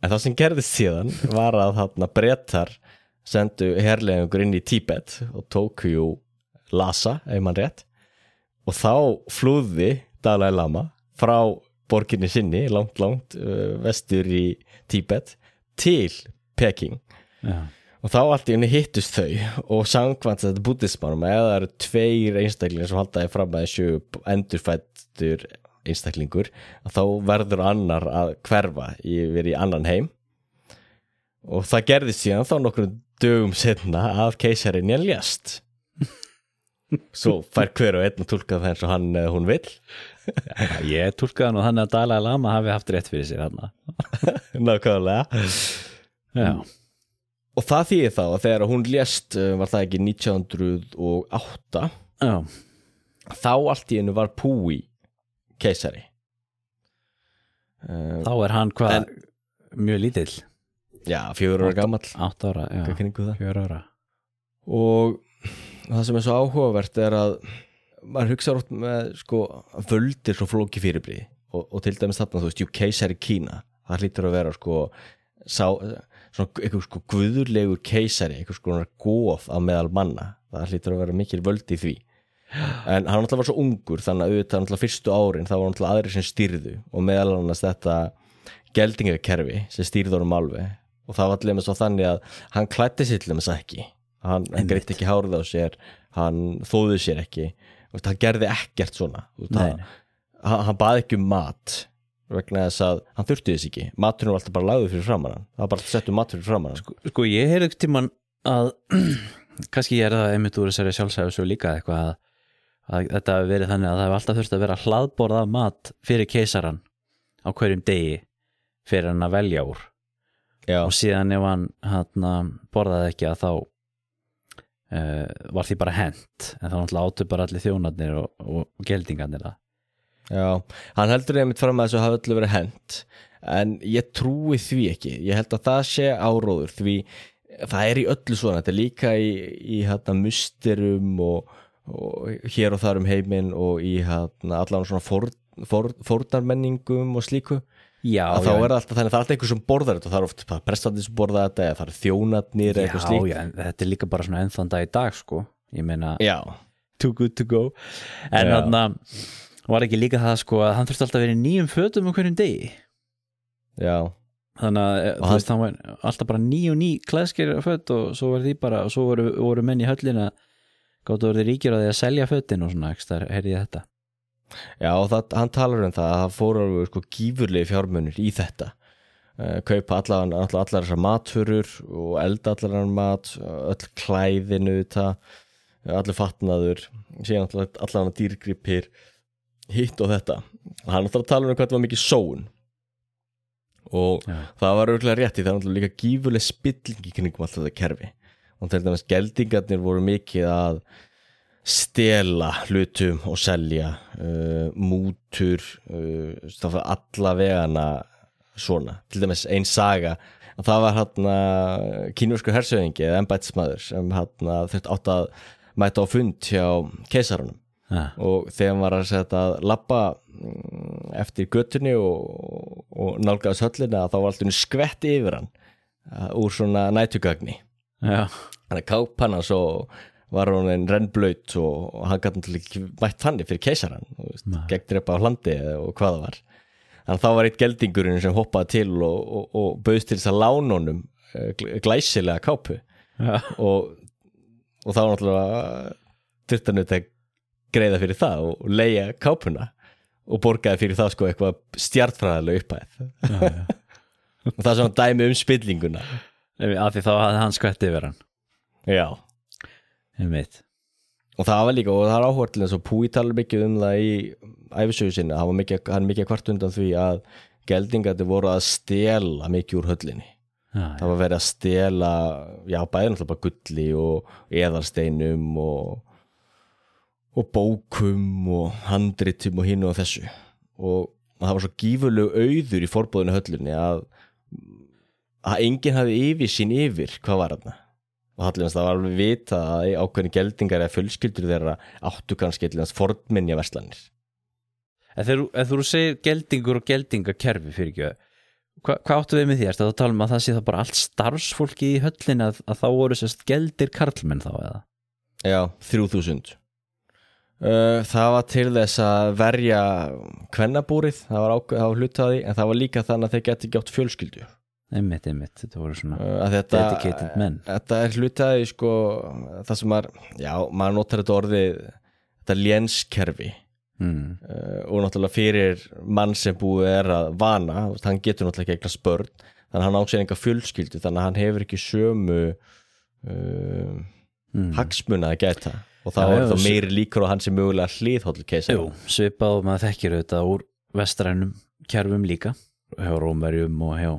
[SPEAKER 2] En það sem gerðist síðan var að þarna brettar sendu herlegengur inn í Tíbet og tóku jú Lhasa, ef mann rétt. Og þá flúði Dalai Lama frá borginni sinni langt, langt uh, vestur í Tíbet til Peking.
[SPEAKER 1] Já,
[SPEAKER 2] og þá allt í henni hittust þau og sangvant þetta búddismanum eða það eru tveir einstaklingar sem haldaði fram að þessu endurfættur einstaklingur þá verður annar að hverfa yfir í annan heim. Og það gerðist síðan þá nokkrum dögum setna að keisarinn ég lést svo fær hver og einn að tólka það eins og hann eða hún vill
[SPEAKER 1] ég tólkaði nú þannig að Dalai Lama hafi haft rétt fyrir sér hann
[SPEAKER 2] nákvæmlega.
[SPEAKER 1] Já,
[SPEAKER 2] og það þýðir þá að þegar hún lést uh, var það ekki 1908
[SPEAKER 1] já,
[SPEAKER 2] þá allt í hennu var Púi keisari. Uh,
[SPEAKER 1] þá er hann hvað?
[SPEAKER 2] En-
[SPEAKER 1] mjög lítill.
[SPEAKER 2] Já, fjögur ára gamall.
[SPEAKER 1] átt ára, já, fjör ára.
[SPEAKER 2] Og það sem er svo áhugavert er að maður hugsa rátt með sko völdir svo flóki fyrirbrið og, og til dæmis þarna, þú veist, jú, keisari Kína það hlýtur að vera sko sá, svona eitthvað sko guðurlegur keisari, eitthvað sko góð á meðal manna, það hlýtur að vera mikil völd í því. En hann náttúrulega var svo ungur þannig að auðvitað náttúrulega fyrstu árin það var náttúrulega aðri sem stýrðu. Og meðal annars þetta geldingakerfi sem stýrði honum alveg. Og það var allir með svo þannig að hann klætti sér til þess ekki. Hann, greitt ekki hárið á sér hann þóði sér ekki veist, hann gerði ekkert svona. Hann, hann, baði ekki um mat vegna þess að hann þurfti þess ekki. Maturinn var alltaf bara lagður fyrir framann það var bara settu matur fyrir framann hann.
[SPEAKER 1] Sko ég heyrði ekkert tímann að kannski ég er það einmitt úr þessari sjálfsæðu svo líka eitthvað að, að þetta hafi verið þannig að það hefur alltaf þurft að vera hlaðborðað mat fyrir keisaran á hverjum degi fyrir hann að velja úr.
[SPEAKER 2] Já,
[SPEAKER 1] og síðan ef hann, hann borðaði ekki að þá var því bara hent en náttúrulega áttu bara allir þjónarnir og, og, og geldingarnir það.
[SPEAKER 2] Já, hann heldur einmitt fram að þessu hafi öllu verið hent en ég trúi því ekki. Ég held að það sé áróður því það er í öllu svona þetta er líka í, í hérna musterum og, og hér og þar um heiminn og í hérna allan svona fórnarmenningum og slíku
[SPEAKER 1] Já,
[SPEAKER 2] að þá er það alltaf þannig að það er alltaf einhver sem borðar þetta og það er oft prestandi sem borða þetta eða það er þjónarnir eða eitthvað
[SPEAKER 1] já,
[SPEAKER 2] slíkt.
[SPEAKER 1] já, en þetta er líka bara svona ennþann dag í dag sko. Ég meina
[SPEAKER 2] já,
[SPEAKER 1] too good to go. En
[SPEAKER 2] Já.
[SPEAKER 1] þarna var ekki líka það sko að hann þurfti alltaf að vera í nýjum fötum um hverjum degi.
[SPEAKER 2] Já,
[SPEAKER 1] þannig að eh, þú
[SPEAKER 2] hann-
[SPEAKER 1] veist hann var alltaf bara ný og ný klæðskir föt og svo var því bara og svo voru, voru menn í höllina gáttu verið ríkir á því að selja fötin og svona, ekki
[SPEAKER 2] já og það, hann talar um það að það fór alveg sko gífurlegi fjármunir í þetta. Uh, kaupa allan, allan, allar þessar matfurur og elda allar hann mat öll klæðinu allir fatnaður síðan allar, allar hann dýrgripir hitt og þetta. Hann ætlar að tala um hvað það var mikið sóun. Og
[SPEAKER 1] Já.
[SPEAKER 2] það var auðvitað rétt í það náttúrulega líka gífuleg spilling í kringum allt þetta kerfi. Og til dæmis geldingarnir voru mikið að stela hlutum og selja uh, mútur uh, það var alla vegana svona, til dæmis ein saga það var hann kínversku hersöðingi eða embætsmaður sem hann þurft átt að mæta á fund hjá keisarunum
[SPEAKER 1] Já,
[SPEAKER 2] og þegar hann var að setja að labba mm, eftir göttunni og, og nálgæðast höllina þá var alltaf skvett yfir hann uh, úr svona nætugagni
[SPEAKER 1] já,
[SPEAKER 2] hann er kápan hans og var hún en rennblöyt og, og hann gæti náttúrulega ekki mætt þannig fyrir keisaran gegn drepa á hlandi og hvað það var. Þannig að þá var eitt geldingurinn sem hoppaði til og, og, og bauðst til þess að lána honum eh, gl- glæsilega kápu.
[SPEAKER 1] Já,
[SPEAKER 2] og, og þá var náttúrulega þurfti hann auðvitað að greiða fyrir það og, leia kápuna og borgaði fyrir það sko eitthvað stjartfræðilega upphæð.
[SPEAKER 1] Já, já.
[SPEAKER 2] og það er svona dæmi um spillinguna.
[SPEAKER 1] Af því þá hafði hann skvætt yfir hann.
[SPEAKER 2] Já
[SPEAKER 1] Einmitt.
[SPEAKER 2] og það var líka, og það er áhvert til þess að Púi talar mikið um það í æfisögu sinni, hann var mikið, hann mikið kvart undan því að geldingandi voru að stela mikið úr höllinni.
[SPEAKER 1] Já,
[SPEAKER 2] það var verið að stela já, bæði náttúrulega bara gulli og eðarsteinum og, og bókum og handritum og hinn og þessu. Og það var svo gífurlegu auður í forbóðinu höllinni að að enginn hafi yfir sín yfir hvað var þarna og hallinnast það var alveg vita að ákveðni geldingar eða fjölskyldur þeirra áttu kannski eitthvað fornminja verslanir
[SPEAKER 1] En þegar, þú- segir geldingur og geldingakerfi fyrir ekki hva, hvað áttu við með því? Ertu að tala um að það sé það bara allt starfsfólki í höllin að, að þá voru sérst geldir karlmenn þá eða?
[SPEAKER 2] Já, 3000 Uh, það var til þess að verja kvennabúrið, það var, var hlutaði en það var líka þannig að þeir geti ekki átt fjölskyldu
[SPEAKER 1] Einmitt, einmitt, þetta voru svona
[SPEAKER 2] að þetta,
[SPEAKER 1] Dedicated menn.
[SPEAKER 2] þetta er hlutaði sko, það sem maður já, maður notar þetta orðið þetta lénskerfi
[SPEAKER 1] mm,
[SPEAKER 2] uh, og náttúrulega fyrir mann sem búið er að vana hann getur náttúrulega ekki eignast börn þannig að hann ásér enga fjölskyldu þannig að hann hefur ekki sömu uh,
[SPEAKER 1] mm.
[SPEAKER 2] hagsmuna að gæta og þá
[SPEAKER 1] Já,
[SPEAKER 2] er þá meiri líkur á hann sem mögulega hliðhóllu keisar
[SPEAKER 1] Jú, svipað og maður þekkir auðvitað úr vestrænum kerfum líka hjá Rómverjum og hjá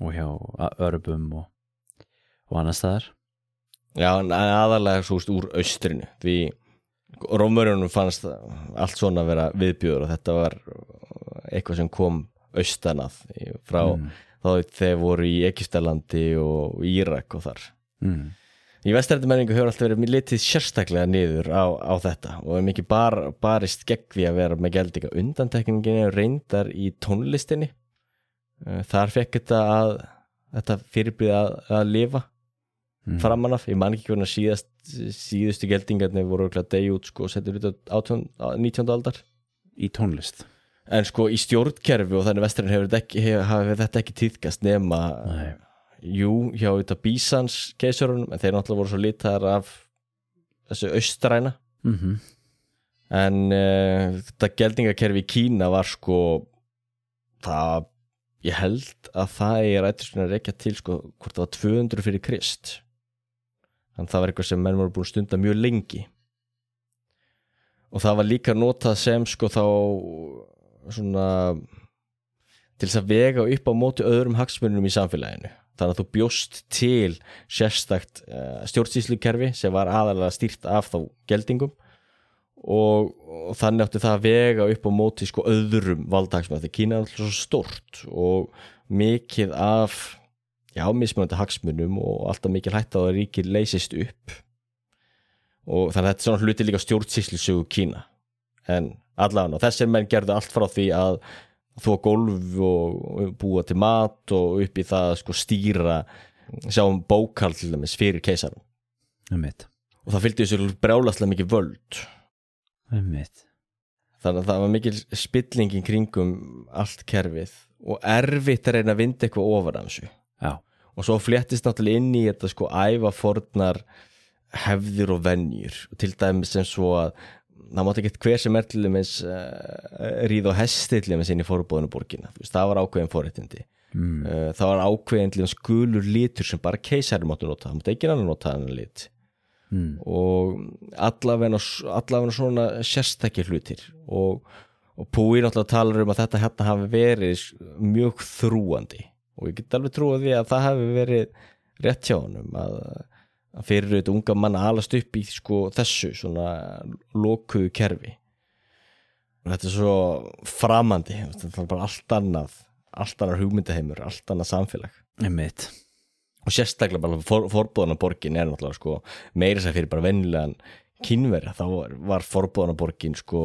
[SPEAKER 1] og hjá Örbum og, og annars staðar
[SPEAKER 2] Já, aðalega svo úr austrinu því Rómurunum fannst allt svona að vera viðbjöður og þetta var eitthvað sem kom austanað frá
[SPEAKER 1] Mm.
[SPEAKER 2] þá þeir voru í Egiptalandi og Írak og þar
[SPEAKER 1] mm.
[SPEAKER 2] Í vestrændi menningu hefur alltaf verið litið sérstaklega niður á, á þetta og er mikið bar, barist gegn því að vera með geldinga undantekningin reyndar í tónlistinni þar fekk þetta að þetta fyrirbyrði að, að lifa
[SPEAKER 1] Mm.
[SPEAKER 2] framan af, ég man ekki hvernig síðast síðustu geldingarnir voru að degi út sko, settur út á 18, á 19. aldar
[SPEAKER 1] í tónlist
[SPEAKER 2] en sko í stjórnkerfi og þannig vestræn hefur þetta ekki, hefur, þetta ekki týðkast nema
[SPEAKER 1] Nei.
[SPEAKER 2] jú, hjá þetta Bísans keisarunum, en þeir náttúrulega voru svo litaðar af þessu austræna
[SPEAKER 1] mm
[SPEAKER 2] en uh, þetta geldingakerfi í Kína var sko það ég held að það er rættur svona að rekja til sko hvort það var 200 fyrir Krist. Þannig að það var eitthvað sem menn voru búin stunda mjög lengi. Og það var líka notað sem sko þá svona til þess að vega upp á móti öðrum hagsmunum í samfélaginu. Þannig að þú bjóst til sérstakt uh, stjórnsýslukerfi sem var aðalega stýrt af þá geldingum og, og þannig átti það að vega upp á móti sko öðrum valdhagsmunum því Kína er alltaf svo stort og mikið af já, mismunandi hagsmunum og alltaf mikið hætt að ríkir leysist upp. Og þannig að þetta er svona hluti líka stjórnsýslu sögu Kína. En allavega, þessir menn gerðu allt frá því að þó gólf og búa til mat og upp í það að sko stýra sjáum dæmis fyrir keisarum og það fylgdi þessu brjálaslega mikið völd þannig að það var mikil spilling í kringum allt kerfið og erfitt að reyna að vinda eitthvað ofar af þessu.
[SPEAKER 1] Já,
[SPEAKER 2] og svo fléttist náttúrulega inn í þetta sko æfa fornar hefðir og venjur. Og til dæmis sem svo að það mátti ekki hver sem er til dæmis uh, ríð og hesti til dæmis inn í forbóðinu borgina, það var ákveðin forréttindi.
[SPEAKER 1] Mm.
[SPEAKER 2] uh, það var ákveðin til dæmis gulur litur sem bara keisari máttu nota, það mátti ekki annar nota annar lit
[SPEAKER 1] Mm.
[SPEAKER 2] og allavegna, allavegna svona sérstakir hlutir. Og, og Púi náttúrulega talar um að þetta hérna hafi verið mjög þrúandi og ég get alveg trúið því að það hafi verið rétt hjá honum að, að fyrir þetta unga mann að alast upp í sko þessu svona lokuðu kerfi. Og þetta er svo framandi. Þetta er bara allt annað allt annar hugmyndaheimur, allt annað samfélag.
[SPEAKER 1] Einmitt
[SPEAKER 2] og sérstaklega bara for, forbúðanaborgin er náttúrulega sko meira sér fyrir bara vennilegan kynverja, þá var, var forbúðanaborgin sko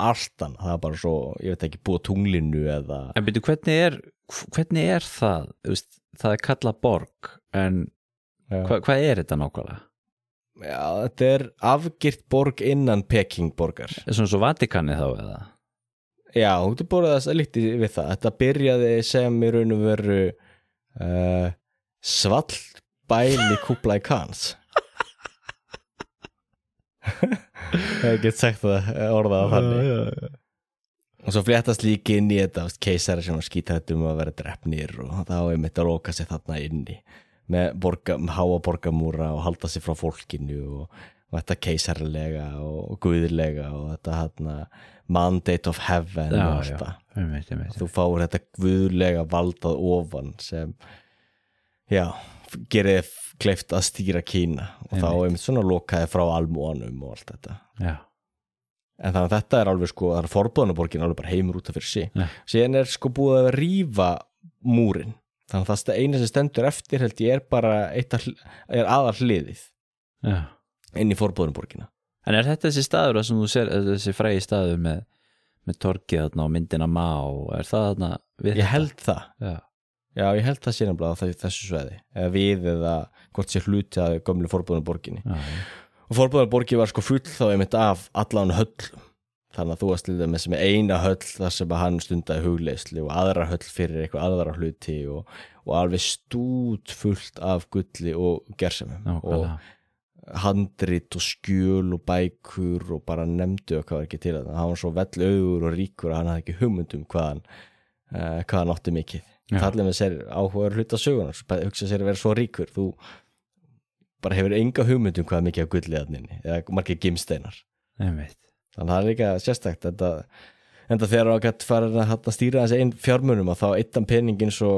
[SPEAKER 2] allt annað, það var bara svo, ég veit ekki búið tunglinu eða
[SPEAKER 1] En byrju, hvernig er, hvernig er það? Veist, það er kallað borg en hva, hvað er þetta nákvæmlega?
[SPEAKER 2] Já, þetta er afgirt borg innan Peking borgar
[SPEAKER 1] Er svona svo Vatikanið þá eða?
[SPEAKER 2] Já, þú getur borðið þess að líkti við það Þetta byrjaði sem í raun og veru uh, svall bæli kúpla í kans Ég get sagt það orðað þannig. Og svo fléttast líki inn í þetta keisari sem skýtar um að vera drefnir og þá er mitt að loka sig þarna inni með borga, með háa borgamúra og halda sig frá fólkinu og, og þetta keisarilega og guðilega og þetta hérna mandate of heaven og allt það. Þú fáir þetta guðlega valdað ofan sem já, gerir kleift að stýra Kína og þá
[SPEAKER 1] Einmitt.
[SPEAKER 2] mitt svona lokaði frá almóanum og allt þetta.
[SPEAKER 1] Já,
[SPEAKER 2] en þannig að þetta er alveg sko, það er forbúðanaborgin alveg bara heimur út af fyrir
[SPEAKER 1] Nei.
[SPEAKER 2] síðan er sko búið að rífa múrin þannig að það eina sem stendur eftir held ég er bara er aðal hliðið
[SPEAKER 1] já.
[SPEAKER 2] inn í forbúðanaborgina
[SPEAKER 1] En er þetta þessi staður sem þú sér þessi frægi staður með, með torkið og myndina má er það þarna við
[SPEAKER 2] ég held það,
[SPEAKER 1] Já,
[SPEAKER 2] já ég held það sé nefnilega þe- þessu sveði, eða við eða hvort sé hluti að gömlu
[SPEAKER 1] já.
[SPEAKER 2] og forbúðanaborgi var sko full þá einmitt af allan höllum. Þannig að þú varst dæmis með eina höll þar sem að hann stundaði hugleysli og aðra höll fyrir eitthvað aðra hluti og, og alveg stút fullt af gulli og gersemum. Og handrit og skjöl og bækur og bara nefndu og hvað var ekki til þetta hann var svo vell augur og ríkur að hann hafði ekki hugmyndum hvað hann, uh, hvað hann átti mikið Allir með sér áhugaður hluta sögunar bara hugsa sér að vera svo ríkur. Þú bara hefur enga hugmyndum hvað mikið af gulliðarninni eða margir gimsteinar þannig að það er líka sérstækt þetta, enda þegar gætt farin að stýra þessi einn fjármunum að þá eittan peningin svo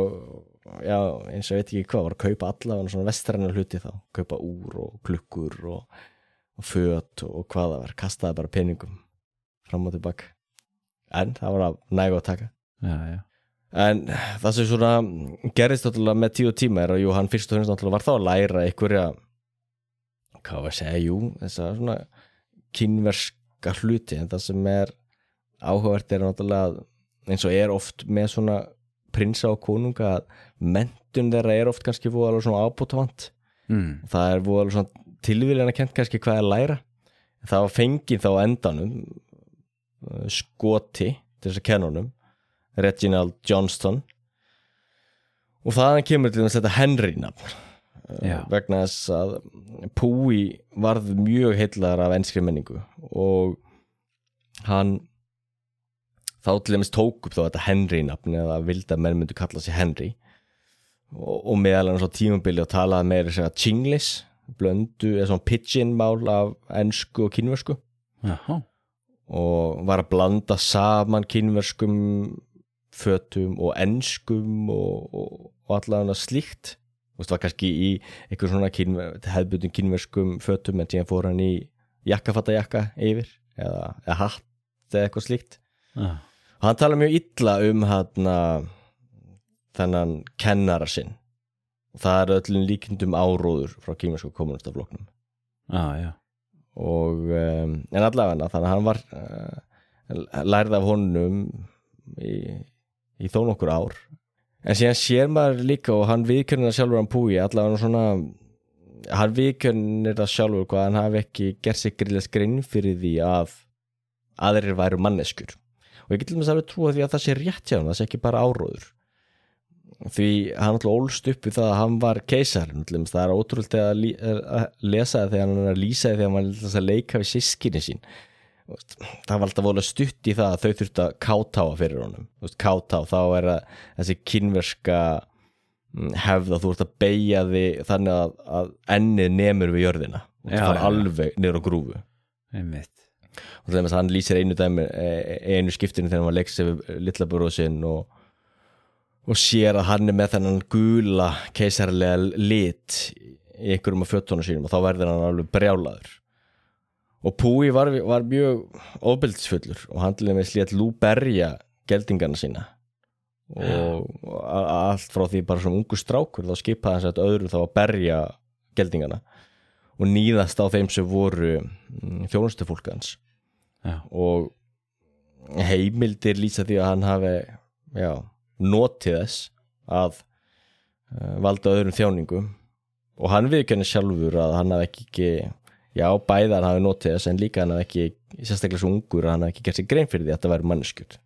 [SPEAKER 2] já, eins og ég veit ekki hvað, var að kaupa allavega svona vestræna hluti þá, kaupa úr og klukkur og, og föt og hvað það var, kastaði bara peningum fram og tilbaka. En það var að nægu að taka.
[SPEAKER 1] Já, já
[SPEAKER 2] en það sem svona gerist náttúrulega með tíu tíma er að jú, hann fyrst og finnst náttúrulega var þá að læra einhverja hvað var að segja, jú þess að svona kynverska hluti. En það sem er áhugavert er náttúrulega eins og er oft með svona prinsa og konunga að mentun þeirra er oft kannski voðalega svona ábútavant
[SPEAKER 1] mm.
[SPEAKER 2] það er voðalega svona tilvíðlega kent kannski hvað er að læra. Það var fengið þá endanum uh, skoti til þess að kenna honum Reginald Johnston. Og þaðan kemur til þess að þetta Henry nafn
[SPEAKER 1] Já.
[SPEAKER 2] vegna þess að Púi varð mjög heillar af enskri menningu. Og hann þá til dæmis tók upp þá þetta Henry nafn eða vildi að menn myndu kalla sig Henry. Og, og meðal hann svo tímabili og talaði meira segja Chinglish blöndu eða svona pidgin mál af ennsku og kínversku.
[SPEAKER 1] Jaha.
[SPEAKER 2] Og var að blanda saman kínverskum fötum og ennskum og, og, og allavega slíkt. Þú veist, var kannski í einhver svona kínver, hefðbundin kínverskum fötum en síðan fór hann í jakkafattajakka yfir eða, eða hatt eða eitthvað slíkt.
[SPEAKER 1] Já,
[SPEAKER 2] og hann tala mjög illa um hann þennan kennara sinn. Og það er öllum líkindum áróður frá kínversku kommunistafloknum
[SPEAKER 1] já, já.
[SPEAKER 2] Og um, en allavega þannig að hann var uh, lærið af honum í, í þó nokkur ár. En síðan sér maður líka og hann viðkjörnir það sjálfur hann púi allavega svona hann viðkjörnir það sjálfur hvað hann hafi ekki gert sig grillast grinn fyrir því að aðrir væru manneskjur. Og ég get til dæmis alveg trúa því að það sé rétt hjá hann það sé ekki bara áróður. Því hann alltaf ólst upp við það að hann var keisar það er ótrúlega að, að lesa það þegar hann er að lýsa þegar hann alltaf að leika við sískinni sín það var alltaf volið stutt í það að þau þurftu að kátáa fyrir honum. Kátá, þá er það þessi kynverska mm, hefð að þú ert að beigja þig þannig að, að ennið nemur við jörðina. Og það er alveg niður á grúfu.
[SPEAKER 1] Einmitt.
[SPEAKER 2] Og til dæmis hann lýsir einu dæmi e- einu skiptinu þegar hann var leiks yfir sinn og, og sér að hann er með þennan gula keisarlega lit í einhverjum af fötunum sínum og þá verður hann alveg brjálaður og Púi var, var mjög ofbildisfullur og hann til dæmis létt Lú berja geldingarna sína. Og allt frá því bara svona ungu strákur þá skipaði hans að öðru þá að berja geldingarna og nýðast á þeim sem voru þjónustufólk hans.
[SPEAKER 1] Já.
[SPEAKER 2] og heimildir lýsa því að hann hafi já, notið þess að uh, valda öðrum þjáningum. Og hann viðkennir sjálfur að hann hafi ekki já, bæða hann hafi notið þess en líka hann hafi ekki sérstaklega svo ungur að hann hafi ekki gert sér grein fyrir því að þetta væri manneskjut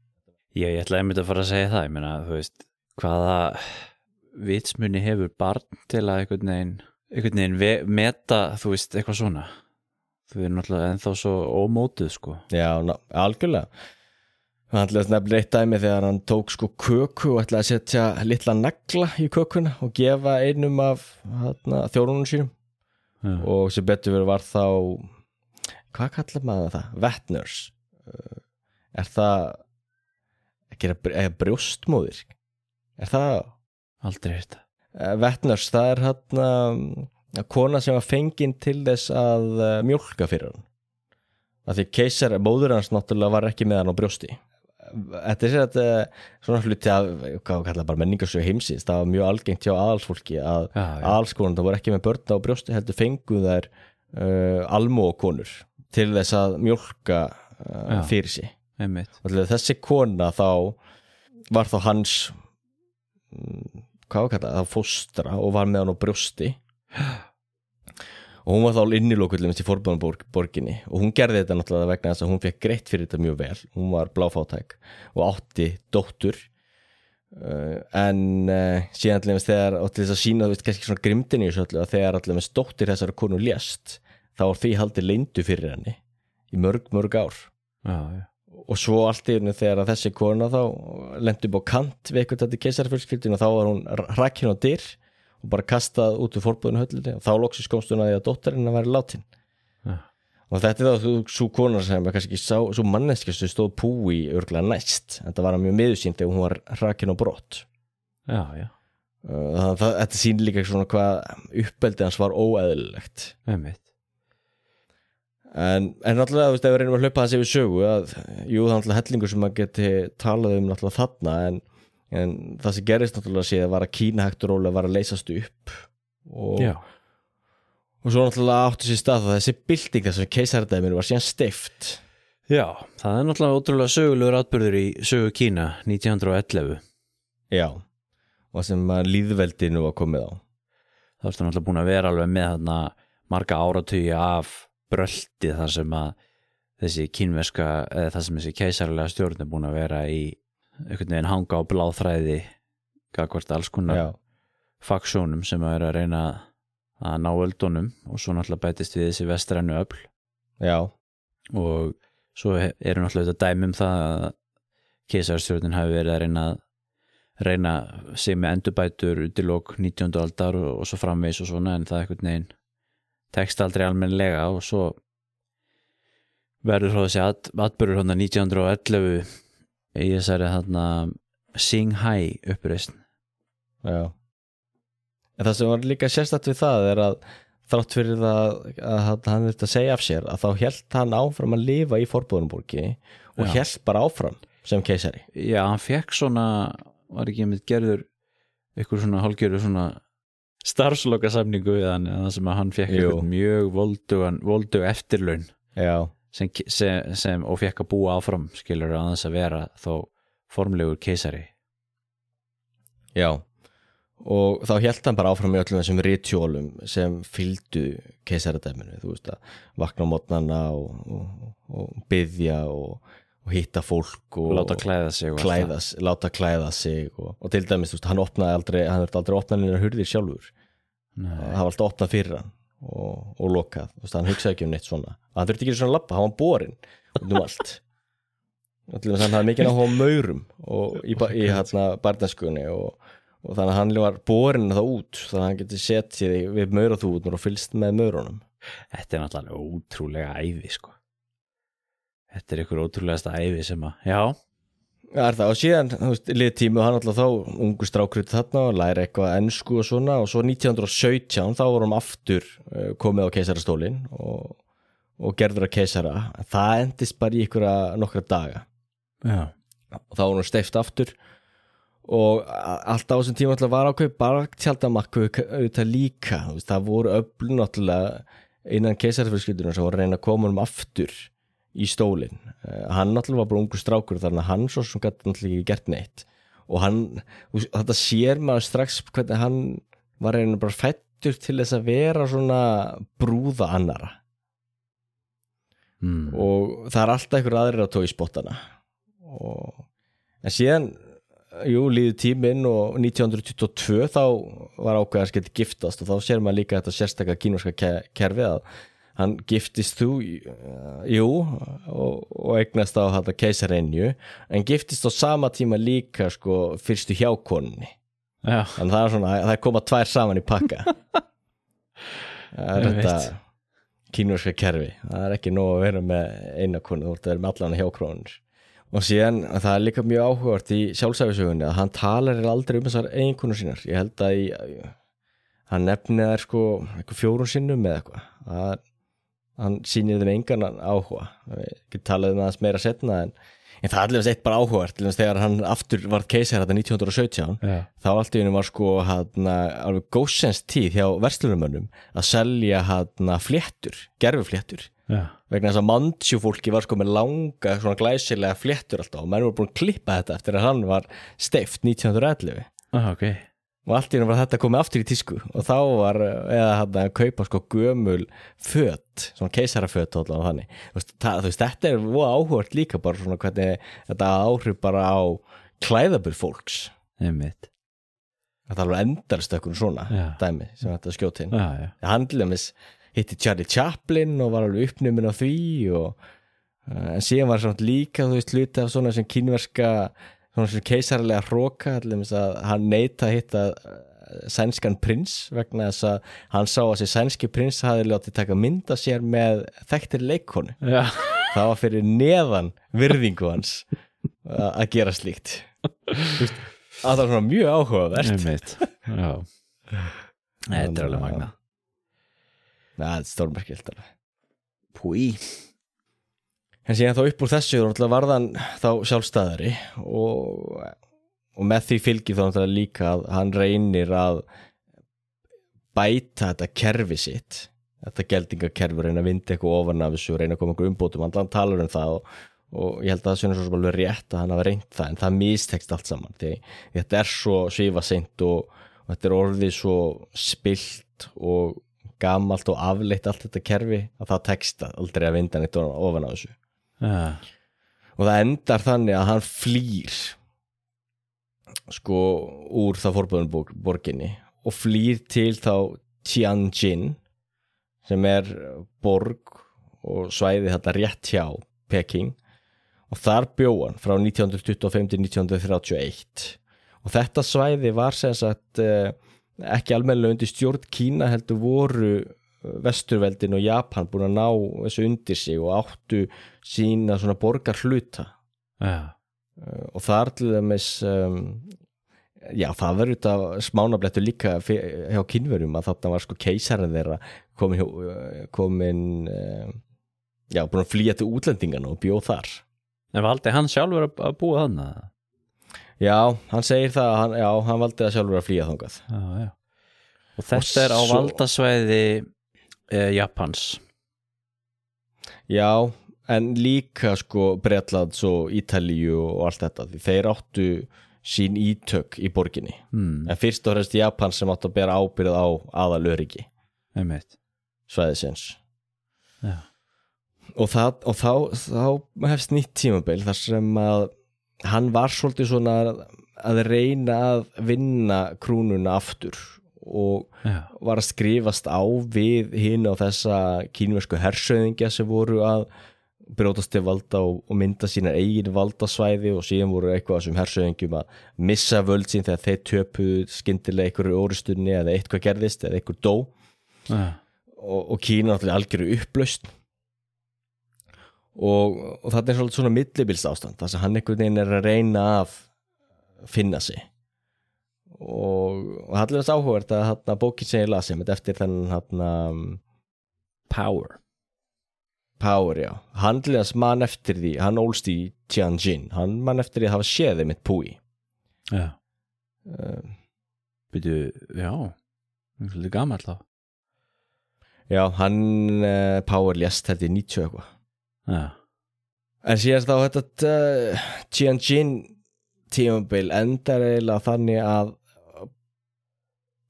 [SPEAKER 1] Já, ég ætla einmitt að fara að segja það, ég meina, þú veist, hvaða vitsmunni hefur barn til að einhvern veginn, einhvern veginn ve- meta, þú veist, eitthvað svona. Þú er náttúrulega ennþá svo ómótuð, sko.
[SPEAKER 2] Já, ná, algjörlega hann ætlaði nefnilega eitt dæmi þegar hann tók sko köku og ætlaði að setja litla nagla í kökuna og gefa einum af þjórunum sínum
[SPEAKER 1] Já.
[SPEAKER 2] og sem betur verið var þá hvað kallar maður það? Vettners er það ekki það brjóstmóðir er það
[SPEAKER 1] Aldrei hérta.
[SPEAKER 2] Vettners, það er hérna kona sem var fengin til þess að uh, mjólka fyrir hann að því keisar, móður hans náttúrulega var ekki með hann á brjósti þetta er sér að svona hluti af, hvað kallar bara menningarsögu heimsins, það var mjög algengt hjá aðalsfólki að aðalskonur, það voru ekki með börn á brjósti heldur fengu þær uh, almókonur til þess að mjólka uh,
[SPEAKER 1] Já.
[SPEAKER 2] fyrir til þessi kona þá var þá hans mm, hvað var kallað, það fóstra og var með hann á brjósti og hún var þá innilokullum í forbjörnborginni og hún gerði þetta náttúrulega vegna þess að hún fekk greitt fyrir þetta mjög vel. Hún var bláfátæk og átti dóttur. Uh, en uh, síðan allir þegar og til þess að sína þú veist kannski svona grimdin í þessu að þegar allir með dóttir þessara konu lést þá var því haldið leindu fyrir henni í mörg mörg ár.
[SPEAKER 1] Já, já.
[SPEAKER 2] og svo allt í henni þegar þessi kona þá lendi upp á kant við eitthvað þetta keisarfjölskyldin og þá var hún rakkin á dyr og bara kastað út úr forbúðinu höllinni og þá loksist komst hún að því að dóttarinn að vera látin
[SPEAKER 1] Já.
[SPEAKER 2] og þetta er þá svo, svo kona sem er kannski sá, svo manneskja sem stóð púi örglega næst þetta var mjög miðusýnd þegar hún var rakkin á brott
[SPEAKER 1] Já, já.
[SPEAKER 2] þannig að það- þetta sýn líka svona hvað uppbeldið hans var
[SPEAKER 1] Einmitt.
[SPEAKER 2] En, en náttúrulega, þú veist, ef við reynum að hlaupa hans yfir sögu að, jú, það er náttúrulega hellingur sem maður geti talað um náttúrulega þarna en, en það sem gerist náttúrulega séð var að Kína hægt og rólega var að leysast upp og, og svo náttúrulega áttu sér stað að þessi bylting þessum keisardæminu var síðan stift
[SPEAKER 1] Já, það er náttúrulega ótrúlega sögulegur atbyrður í sögu Kína 1911.
[SPEAKER 2] Já, og sem líðveldinu var komið á.
[SPEAKER 1] Það ertu náttúrulega búin að vera alveg með þarna marga áratugi af bröldi þar sem að þessi kínverska, eða það sem þessi keisarlega stjórn er búin að vera í einhvern veginn hanga á bláþræði gagvart alls konar faksjónum sem að er að reyna að ná öldunum og svo náttúrulega bætist við þessi vestrænu öfl
[SPEAKER 2] já,
[SPEAKER 1] og svo eru náttúrulega þetta dæmi um það að keisarstjórnin hafi verið að reyna að reyna sig með endurbætur út í lók 19. aldar og, og svo framvegs og svona en það er einhvern veginn tekst aldrei almennilega og svo verður þessi at, atbyrður hann 1911 í þessari þarna Singhai uppreist
[SPEAKER 2] já. En það sem var líka sérstætt við það er að þrátt fyrir það að hann- þurfti að segja af sér að þá held hann áfram að lifa í forbúðunborgi og held bara áfram sem keisari.
[SPEAKER 1] Já, hann fekk svona var ekki með gerður ykkur svona hálfgerður svona starfsloka samningu við hann það sem að hann fekk mjög voldugan, voldug eftirlaun.
[SPEAKER 2] Já,
[SPEAKER 1] sem, sem, sem, og fekk að búa áfram skilur að þess að vera þó formlegur keisari
[SPEAKER 2] já og þá held hann bara áfram í öllum þessum rituálum sem fylgdu keisaradæminu, þú veist að vakna á mótnana og, og, og byðja og, og hitta fólk og
[SPEAKER 1] láta klæða sig og allt
[SPEAKER 2] klæða, s- láta klæða sig og, og til dæmis, þú veist, hann opnaði aldrei hann verði aldrei opnað nýra hurðir sjálfur.
[SPEAKER 1] Nei.
[SPEAKER 2] það var alltaf opnað fyrir hann og, og lokað, þú veist, hann hugsaði ekki um neitt svona. Hann þurfti ekki svona lappa, hann var borin um allt. Til dæmis hann hafði mikið á maurum í, í hérna barnaskunni og, og þannig að hann var borin það út þannig að hann geti sett sér við mauraþúðnur og fylgst með maurunum.
[SPEAKER 1] Þetta er náttúrulega ótrúlega æði sko. Þetta er ykkur ótrúlegasta æfi sem að, já,
[SPEAKER 2] Það er það og síðan, þú veist, liðið tími og hann alltaf þá, ungu strákrið þarna og læra eitthvað ennsku og svona og svo 1917 þá vorum aftur uh, komið á keisarastólin og, og gerður að keisara. Það endist bara í ykkur nokkra daga.
[SPEAKER 1] Já,
[SPEAKER 2] og þá vorum við steift aftur og a- allt á þessum tíma alltaf var ákveð bara tjaldamakku auðvitað líka, þú veist, það voru öflun náttúrulega innan keisarfjölskyldunar sem voru að reyna að koma um aftur í stólinn. Uh, hann náttúrulega var bara ungu strákur þannig að hann svo sem gæti náttúrulega ekki gert neitt og hann, þetta sér maður strax hvernig hann var reyna bara fættur til þess að vera svona brúða annara
[SPEAKER 1] mm.
[SPEAKER 2] og það er alltaf einhver aðrir að tói spottana og en síðan jú, líður tíminn og 1922 þá var skemmt giftast og þá sér maður líka þetta sérstakka kínverska ke- kerfi að hann giftist þú uh, jú og, og eignast á þetta keisarenju en giftist á sama tíma líka sko fyrstu hjákonni
[SPEAKER 1] já,
[SPEAKER 2] þannig það er svona, það er koma tvær saman í pakka. Það er þetta kínverska kerfi. Það er ekki nóg að vera með eina konu þú ert að vera með allan hjákrónur og síðan það er líka mjög áhugavert í sjálfsæfisögunni að hann talar aldrei um þessar eiginkonu sínar. Ég held að í, hann nefnið þær sko fjórun sinnum með eitthvað. Að hann sýnir þeim engan áhuga. Ég get talað um aðeins meira setna en, en það er allir eitt bara áhugavert. Þegar hann aftur var keisar þetta 1917
[SPEAKER 1] já,
[SPEAKER 2] þá allt í henni var sko hann alveg góðsens tíð hjá verslunumönnum að selja hann fléttur, gerfufléttur
[SPEAKER 1] já,
[SPEAKER 2] vegna þess að mannsjú fólki var sko með langa svona glæsilega fléttur alltaf og menn voru búin að klippa þetta eftir að hann var steift 1911
[SPEAKER 1] ah, ok
[SPEAKER 2] og allt í var þetta komið aftur í tísku. Og þá var, eða hann að kaupa sko gömul föt, svona keisaraföt allavega þannig, þú veist, þetta er voða áhugart líka bara svona hvernig þetta áhrif bara á klæðabur fólks.
[SPEAKER 1] Einmitt,
[SPEAKER 2] Það er alveg endarstökkun svona
[SPEAKER 1] Já.
[SPEAKER 2] dæmi sem þetta skjóti inn. dæmis hitti Charlie Chaplin og var alveg uppnumin á því og uh, en síðan var svona líka þú veist hluti af svona sem kínverska svona sem keisarlega hróka hann neita að hitta uh, sænskan prins vegna þess að hann sá að þessi sænski prins hafi látið taka mynda sér með þekktir leikonu.
[SPEAKER 1] já,
[SPEAKER 2] Það var fyrir neðan virðingu hans að gera slíkt. Það var svona mjög áhugavert.
[SPEAKER 1] þetta er alveg magna
[SPEAKER 2] Það er stórmerkilt
[SPEAKER 1] púi,
[SPEAKER 2] En síðan þá upp úr þessu náttúrulega varðan þá sjálfstæðari og, og með því fylgir þá líka að hann reynir að bæta þetta kerfi sitt þetta geldingakerfi, reyna að vinda eitthvað ofan af þessu og reyna að koma eitthvað umbótum. Hann talar um það og, og ég held að það sé svo alveg rétt að hann hafa reynt það en það mistekst allt saman því þetta er svo svifa seint og, og þetta er orðið svo spilt og gamalt og afleitt allt þetta kerfi að það tekst aldrei að vinda neitt ofan af þessu
[SPEAKER 1] já,
[SPEAKER 2] og það endar þannig að hann flýr sko úr það forbúðun borginni og flýr til þá Tianjin sem er borg og svæði þetta rétt hjá Peking. Og þar bjóðan frá 1925 til 1931 og þetta svæði var sem sagt eh, ekki almennilega undir stjórn Kína heldur voru vesturveldin og Japan búin að ná þessu undir sig og áttu sína svona borgar hluta
[SPEAKER 1] já,
[SPEAKER 2] og þar til dæmis um, já það verður þetta smánablettu líka hjá kynverjum að þarna var sko keisarinn þeirra komin, hjó- komin já búin að flýja til útlendingana og bjóð þar.
[SPEAKER 1] En valdi hann sjálfur að, að búa þannig
[SPEAKER 2] já hann segir það að hann, já hann valdi að sjálfur að flýja þangað.
[SPEAKER 1] Já, já. Og þetta er á
[SPEAKER 2] svo-
[SPEAKER 1] valdasvæði eh, Japans.
[SPEAKER 2] Já en líka sko Bretlands og Ítalíu og allt þetta því þeir áttu sín ítök í borginni.
[SPEAKER 1] Hmm,
[SPEAKER 2] en fyrst og fremst Japan sem áttu að bera ábyrð á aðal öryggi
[SPEAKER 1] einmitt.
[SPEAKER 2] svæðisins.
[SPEAKER 1] Já,
[SPEAKER 2] og, það, og þá, þá hefst nýtt tímabil þar sem að hann var svolítið svona að reyna að vinna krúnuna aftur og
[SPEAKER 1] já,
[SPEAKER 2] var að skrifast á við hinn á þessa kínversku hersöðingja sem voru að brjótast til valda og, og mynda sínar eigin valdasvæði og síðan voru eitthvað sem hersöðingjum að missa völd sín þegar þeir töpuðu skyndilega einhverju orustunni eða eitthvað gerðist eða einhver dó. Og, og Kína náttúrulega algjöru upplaust og, og þetta er svolítið svona millibils ástand þar sem hann einhvern veginn er að reyna að finna sig og, og það er alveg áhugavert að hérna, bókin sem ég las sem eftir þennan hérna,
[SPEAKER 1] Power.
[SPEAKER 2] Power, já, þess mann eftir því, hann ólst í Tianjin. Hann mann eftir því að hafa séðið mitt púi
[SPEAKER 1] Já,
[SPEAKER 2] um,
[SPEAKER 1] byrju, já Svolítið gammal þá.
[SPEAKER 2] Já, hann uh, Power lést þetta í 90 eitthvað.
[SPEAKER 1] Já,
[SPEAKER 2] En síðan þá þetta uh, Tianjin tímabil endar eiginlega þannig að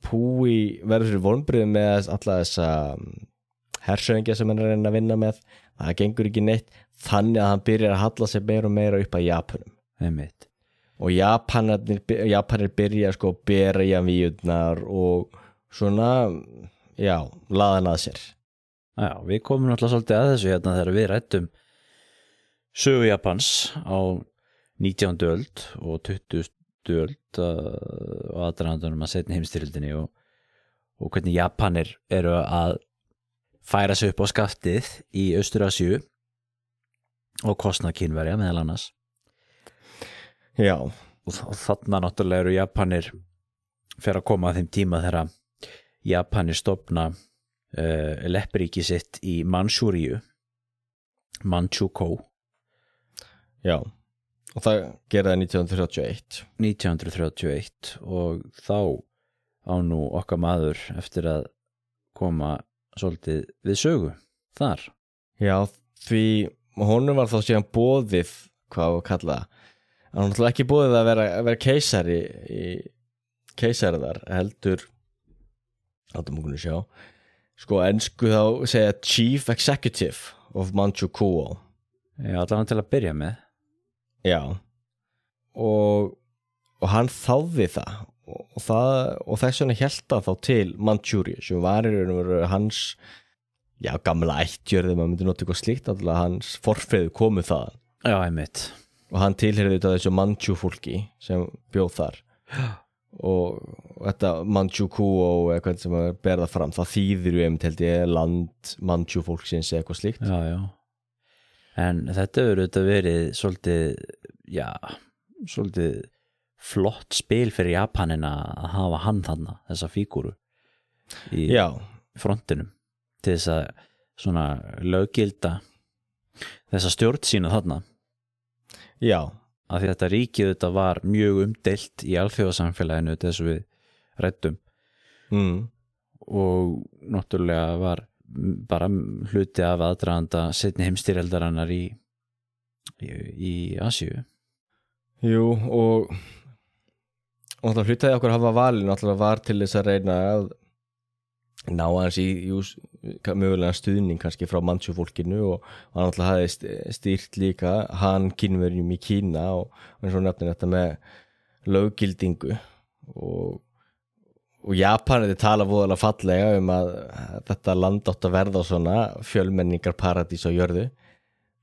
[SPEAKER 2] Púi verður fyrir vonbrið með alla þessa um, hersöðingja sem hann er að að vinna með það gengur ekki neitt þannig að hann byrjar að halla sig meira og meira upp að Japunum
[SPEAKER 1] einmitt
[SPEAKER 2] og Japanir, Japanir byrja sko að berja víurnar og svona já, laðan að sér
[SPEAKER 1] Já, við komum náttúrulega svolítið að þessu hérna þegar við rættum sögu Japans á 19. öld og 20. uh, og aðdraðandunum að setja heimstyrildinni og, og hvernig Japanir eru að færa sig upp á skaftið í Austur-Asju og kostnað kynverja meðal annars.
[SPEAKER 2] Já,
[SPEAKER 1] og, þarna náttúrulega eru Japanir fyrir að koma að þeim tíma þegar Japanir stopna uh, leppiríki sitt í Manchúríu Manchukuo
[SPEAKER 2] já og það gerði það 1931
[SPEAKER 1] 1931 og þá á nú okkar maður eftir að koma svolítið við sögu þar.
[SPEAKER 2] Já, því honum var þá síðan bóðið hvað á að kalla það hann var náttúrulega ekki bóðið að vera, að vera keisari í keisari þar heldur okkur að sjá sko ennsku þá segja Chief Executive of Manchukuo.
[SPEAKER 1] Já, allavega til að byrja með
[SPEAKER 2] Já. Og, og hann þáði það. Og, og, það, og þess vegna held hann þá til Manchúri sem var og hans já, gamla ættjörði maður myndi nota eitthvað slíkt alltaf hans forfeyðu komu þaðan.
[SPEAKER 1] Já, einmitt.
[SPEAKER 2] Og hann tilherði þetta þessu Manchu fólki sem bjóð þar. Og, og þetta Manchu Kuo eða hvernig sem að berða fram það þýðir ju einmitt held ég land Manchu fólksins eitthvað slíkt.
[SPEAKER 1] Já, já En þetta hefur auðvitað verið svolítið, já, svolítið flott spil fyrir Japanina að hafa hann þarna, þessa fígúru í
[SPEAKER 2] já,
[SPEAKER 1] frontinum til þess að svona löggilda þessa stjórn sína þarna.
[SPEAKER 2] Já,
[SPEAKER 1] að því þetta ríkið þetta var mjög umdeilt í alþjóðasamfélaginu þess að við rættum
[SPEAKER 2] mm,
[SPEAKER 1] og náttúrulega var bara hluti af aðdraðanda setni heimstyreldarannar í, í, í Asju
[SPEAKER 2] jú og og það hlutaði okkur að hafa valin náttúrulega var til þess að reyna að ná hans í jú, mögulega stuðning kannski frá mannsjú fólkinu og hann náttúrulega hafi st- stýrt líka hann kynverjum í Kína og eins og nefnir þetta með löggildingu og og Japanið tala voðalega fallega um að þetta land átt að verða svona fjölmenningar paradís á jörðu.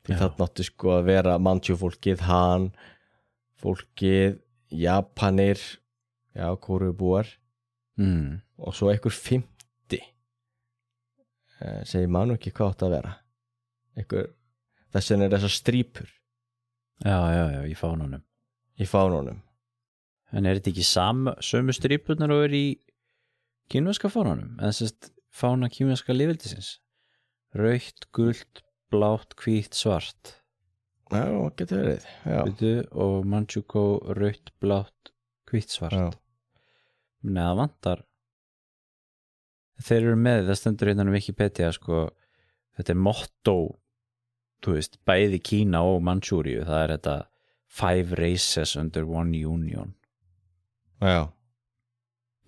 [SPEAKER 2] Því það átti sko að vera mannsjú fólkið, hann fólkið, Japanir já, kórubúar
[SPEAKER 1] mm.
[SPEAKER 2] og svo einhver fymti eh, sem ég man nú ekki hvað átt að vera. Einhver, þess vegna er þessar strípur.
[SPEAKER 1] Já, já, já, í fánunum.
[SPEAKER 2] Í fánunum.
[SPEAKER 1] En er þetta ekki sam, sömu strípunar og er í kínverska fánunum? Eða sérst fána kínverska lifildisins? Raukt, gult, blátt, hvítt, svart.
[SPEAKER 2] Já, getur verið já,
[SPEAKER 1] Veitu, og Manchukuo raukt, blátt, hvítt, svart. Það vantar. Þeir eru með, það stendur hérna um Wikipedia sko, þetta er motto þú veist, bæði Kína og Manchúriu, það er þetta Five races under one union.
[SPEAKER 2] Já,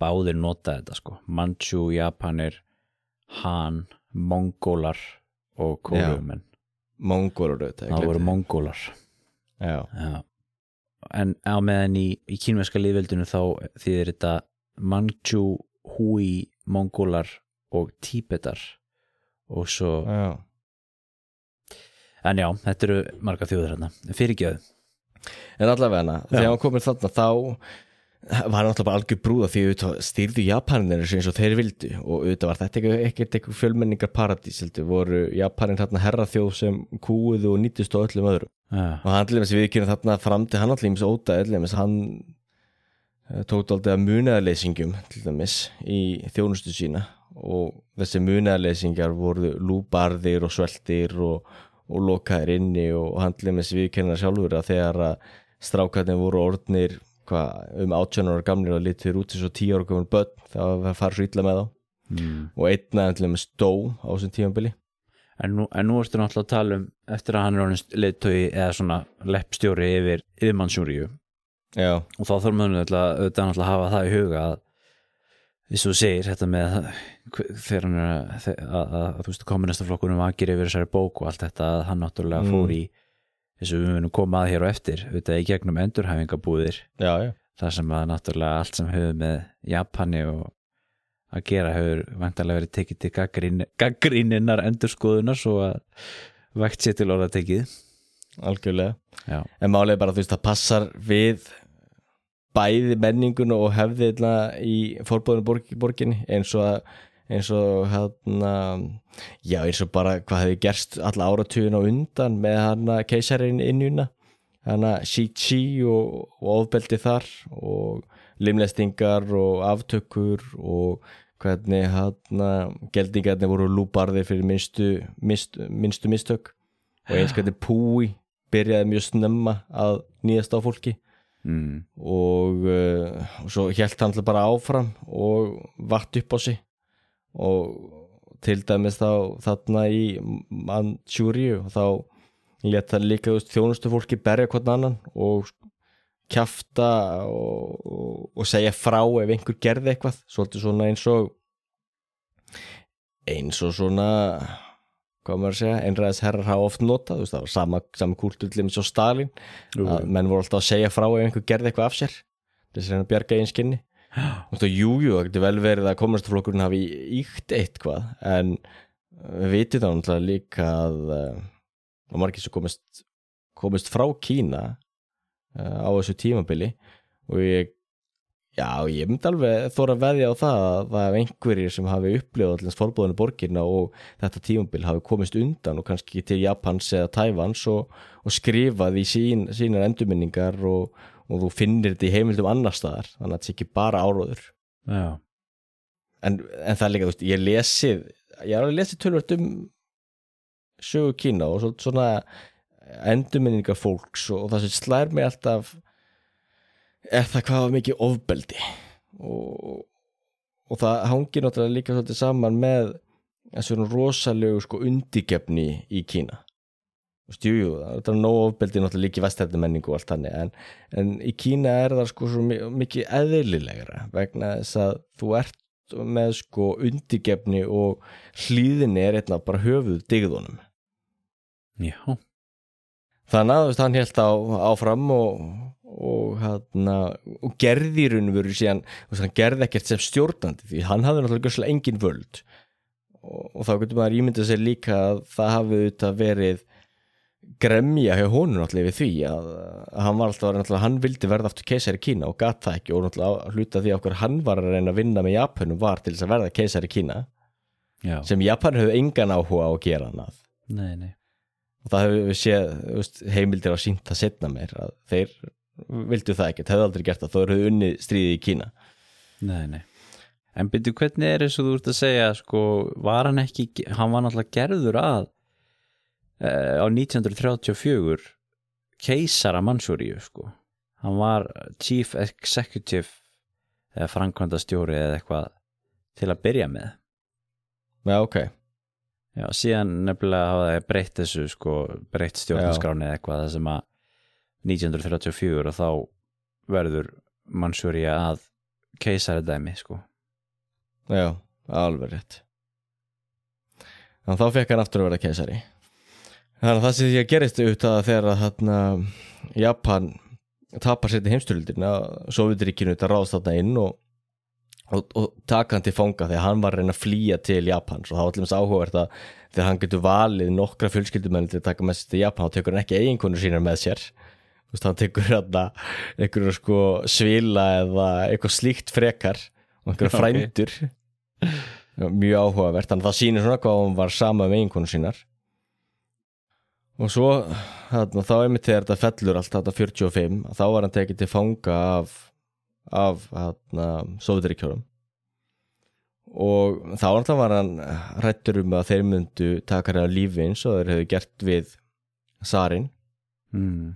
[SPEAKER 1] báðir nota þetta sko. Manchu, Japanir, Han Mongólar og
[SPEAKER 2] auðvitað, ég
[SPEAKER 1] það voru. Mongólar.
[SPEAKER 2] Já,
[SPEAKER 1] Já. en á meðan í, í kínverska liðveldinu þá þýðir þetta Manchu, Hui Mongólar og Tíbetar. Og svo
[SPEAKER 2] já.
[SPEAKER 1] En já, þetta eru marga þjóður hérna fyrirgjöð
[SPEAKER 2] En allavega hana, þegar hann komir þarna þá var náttúrulega bara algjör brúða því auðvitað stýrðu Japaninir eins og þeir vildu. Og auðvitað var þetta ekkert eitthvað fjölmenningar paradís heldur, voru Japanin þarna herraþjóð sem kúuðu og nýttist á öllum öðrum.
[SPEAKER 1] Já,
[SPEAKER 2] og hann allir með sem við kynum þarna fram til hann allir með óta allir með hann eh, tók aldrei að munaðarleysingum til dæmis í þjónustu sína. Og þessi munaðarleysingar voru lúbarðir og sveltir og, og lokaðir inni. Og hann allir með sem við kynum það sjálfur að þegar strákarnir voru orðnir hva, um 18 ára gamlir og litur út eins og 10 ára gamur börn það að fara svo illa með þá
[SPEAKER 1] mm.
[SPEAKER 2] og einna allir með stó á þessum tímanbili
[SPEAKER 1] En nú, en nú ertu náttúrulega að tala um eftir að hann er orðin leiðtögi eða svona leppstjóri yfir yfirmannsjúriu og þá þarf maður auðvitað náttúrulega að hafa það í huga að eins og þú segir þetta með þegar hann er að, að, að, að kommunistaflokkunum vakir yfir þessari bók og allt þetta að hann náttúrulega
[SPEAKER 2] Mm.
[SPEAKER 1] fór í eins og við munum koma að hér og eftir auðvitað í gegnum endurhæfingabúðir þar sem að náttúrulega allt sem hefur með Japani og að gera hefur vantarlega verið tekið til gaggrín, gaggríninnar endurskoðunar svo að vægt sér til orða tekið
[SPEAKER 2] algjörlega.
[SPEAKER 1] Já,
[SPEAKER 2] en er bara þú veist það passar við bæði menningun og hefðina í forbóðinu borg, borginni eins og að eins og hérna já eins og bara hvað hefði gerst alla áratugin á undan með hana keisarin innjuna hana Shi-Chi og, og ofbeldi þar og limlestingar og aftökur og hvernig hana geldingarnir voru lúbarðir fyrir minnstu, minnstu, minnstu mistök. Og eins hvernig Púi byrjaði mjög snemma að nýjast á fólki.
[SPEAKER 1] Mm.
[SPEAKER 2] og, uh, og svo hjælt hann bara áfram og vatt upp á sig og til dæmis þá þarna í Manchúriu þá það líka þú veist, þjónustu fólki berja hvern annan og kjafta og, og, og segja frá ef einhver gerði eitthvað. Svolítið svona eins og eins og svona hvað maður að segja, einræðis herrar hafa oft notað, þú veist, það var sama, sama kúltur til eins og Stalin, að menn voru alltaf að segja frá ef einhver gerði eitthvað af sér þess að að bjarga einn skinni Þú veist, og jú, jú, það getur vel verið að kommunistaflokkurinn hafi íkt eitthvað en við vitum þá náttúrulega líka að uh, margir sem komist, komist frá Kína uh, á þessu tímabili. Og ég já, ég myndi alveg þóra veðja á það að það er einhverjir sem hafi upplifað allins forbúðinu borgirna og þetta tímabil hafi komist undan og kannski til Japans eða Tævans og, og skrifað í sín, sínar endurminningar og, og þú finnir þetta í heimildum annar staðar þannig að þetta sé ekki bara áróður. En, en það er líka, þú veist, ég lesið ég har alveg lesið tölvöld um sögu Kína og svo, svona endurminningar fólks og, það sem slær mig alltaf er það hvað mikið ofbeldi. Og, og það hangir náttúrulega líka svolítið saman með þessu rosalegu sko undigefni í Kína Þú veist, jú, jú, það er nóg ofbeldi náttúrulega líka í vestættu menningu og allt þannig en, en í Kína er það sko mikið eðlilegra vegna þess að þú ert með sko undigefni og hlýðinni er einna bara höfuð digðunum
[SPEAKER 1] já,
[SPEAKER 2] þannig að hann held á, áfram og, og, hana, og gerði í raun og veru síðan hann gerði ekkert sem stjórnandi því hann hafði náttúrulega engin völd. Og, og þá getur maður ímyndað sér líka að það hafi auðvitað verið gremja hjá honum náttúrulega við því að, að hann var alltaf náttúrulega, hann vildi verða aftur keisari Kína og gat það ekki og náttúrulega hluta því okkur hann var að reyna að vinna með Japanum var til þess að verða keisari Kína
[SPEAKER 1] já.
[SPEAKER 2] sem Japan höfðu engan áhuga á að gera hann að
[SPEAKER 1] Nei, nei.
[SPEAKER 2] Og það hefur við séð heimildir á sínt að setna meir að þeir vildu það ekkert, hefðu aldrei gert það þó eru unni stríði í Kína.
[SPEAKER 1] Nei, nei. En byrju, hvernig er þess að þú ert að segja sko, var hann ekki, hann var náttúrulega gerður að á 1934 keisara Mansúríu sko. Hann var chief executive eða framkvæmda stjóri eða eitthvað til að byrja með.
[SPEAKER 2] Já, ok,
[SPEAKER 1] Já, síðan nefnilega hafa það breytt þessu sko, breytt stjórnarskráni eða eitthvað sem að 1934 og þá verður Mansúríu að keisari dæmi sko.
[SPEAKER 2] Já, alveg rétt. Að þá fekk hann aftur að verða keisari Þannig að það sem að gerist auðvitað þegar að þarna Japan tapar sér til heimstöldina Sovjetiríkinu þetta ráðst þarna inn og, og, og taka hann til fanga þegar hann var að reyna að flýja til Japans og það var allir áhugavert að þegar hann getur valið nokkra fjölskyldumenn til að taka með sér til Japan þá tekur hann ekki eiginkonu sínar með sér. Þú veist, hann tekur hérna einhverju sko svila eða eitthvað slíkt frekar og einhverju frændur. Já, mjög áhugavert, þannig að það sýnir svona hvað hún var sama með eiginkonu sínar og svo þarna, þá einmitt þegar þetta fellur allt þetta 45, þá var hann tekið til fanga af af Sovjetiríkjórum og þá alltaf var hann rættur um að þeir myndu taka hérna lífi eins og þeir hefðu gert við Sarin.
[SPEAKER 1] Mm.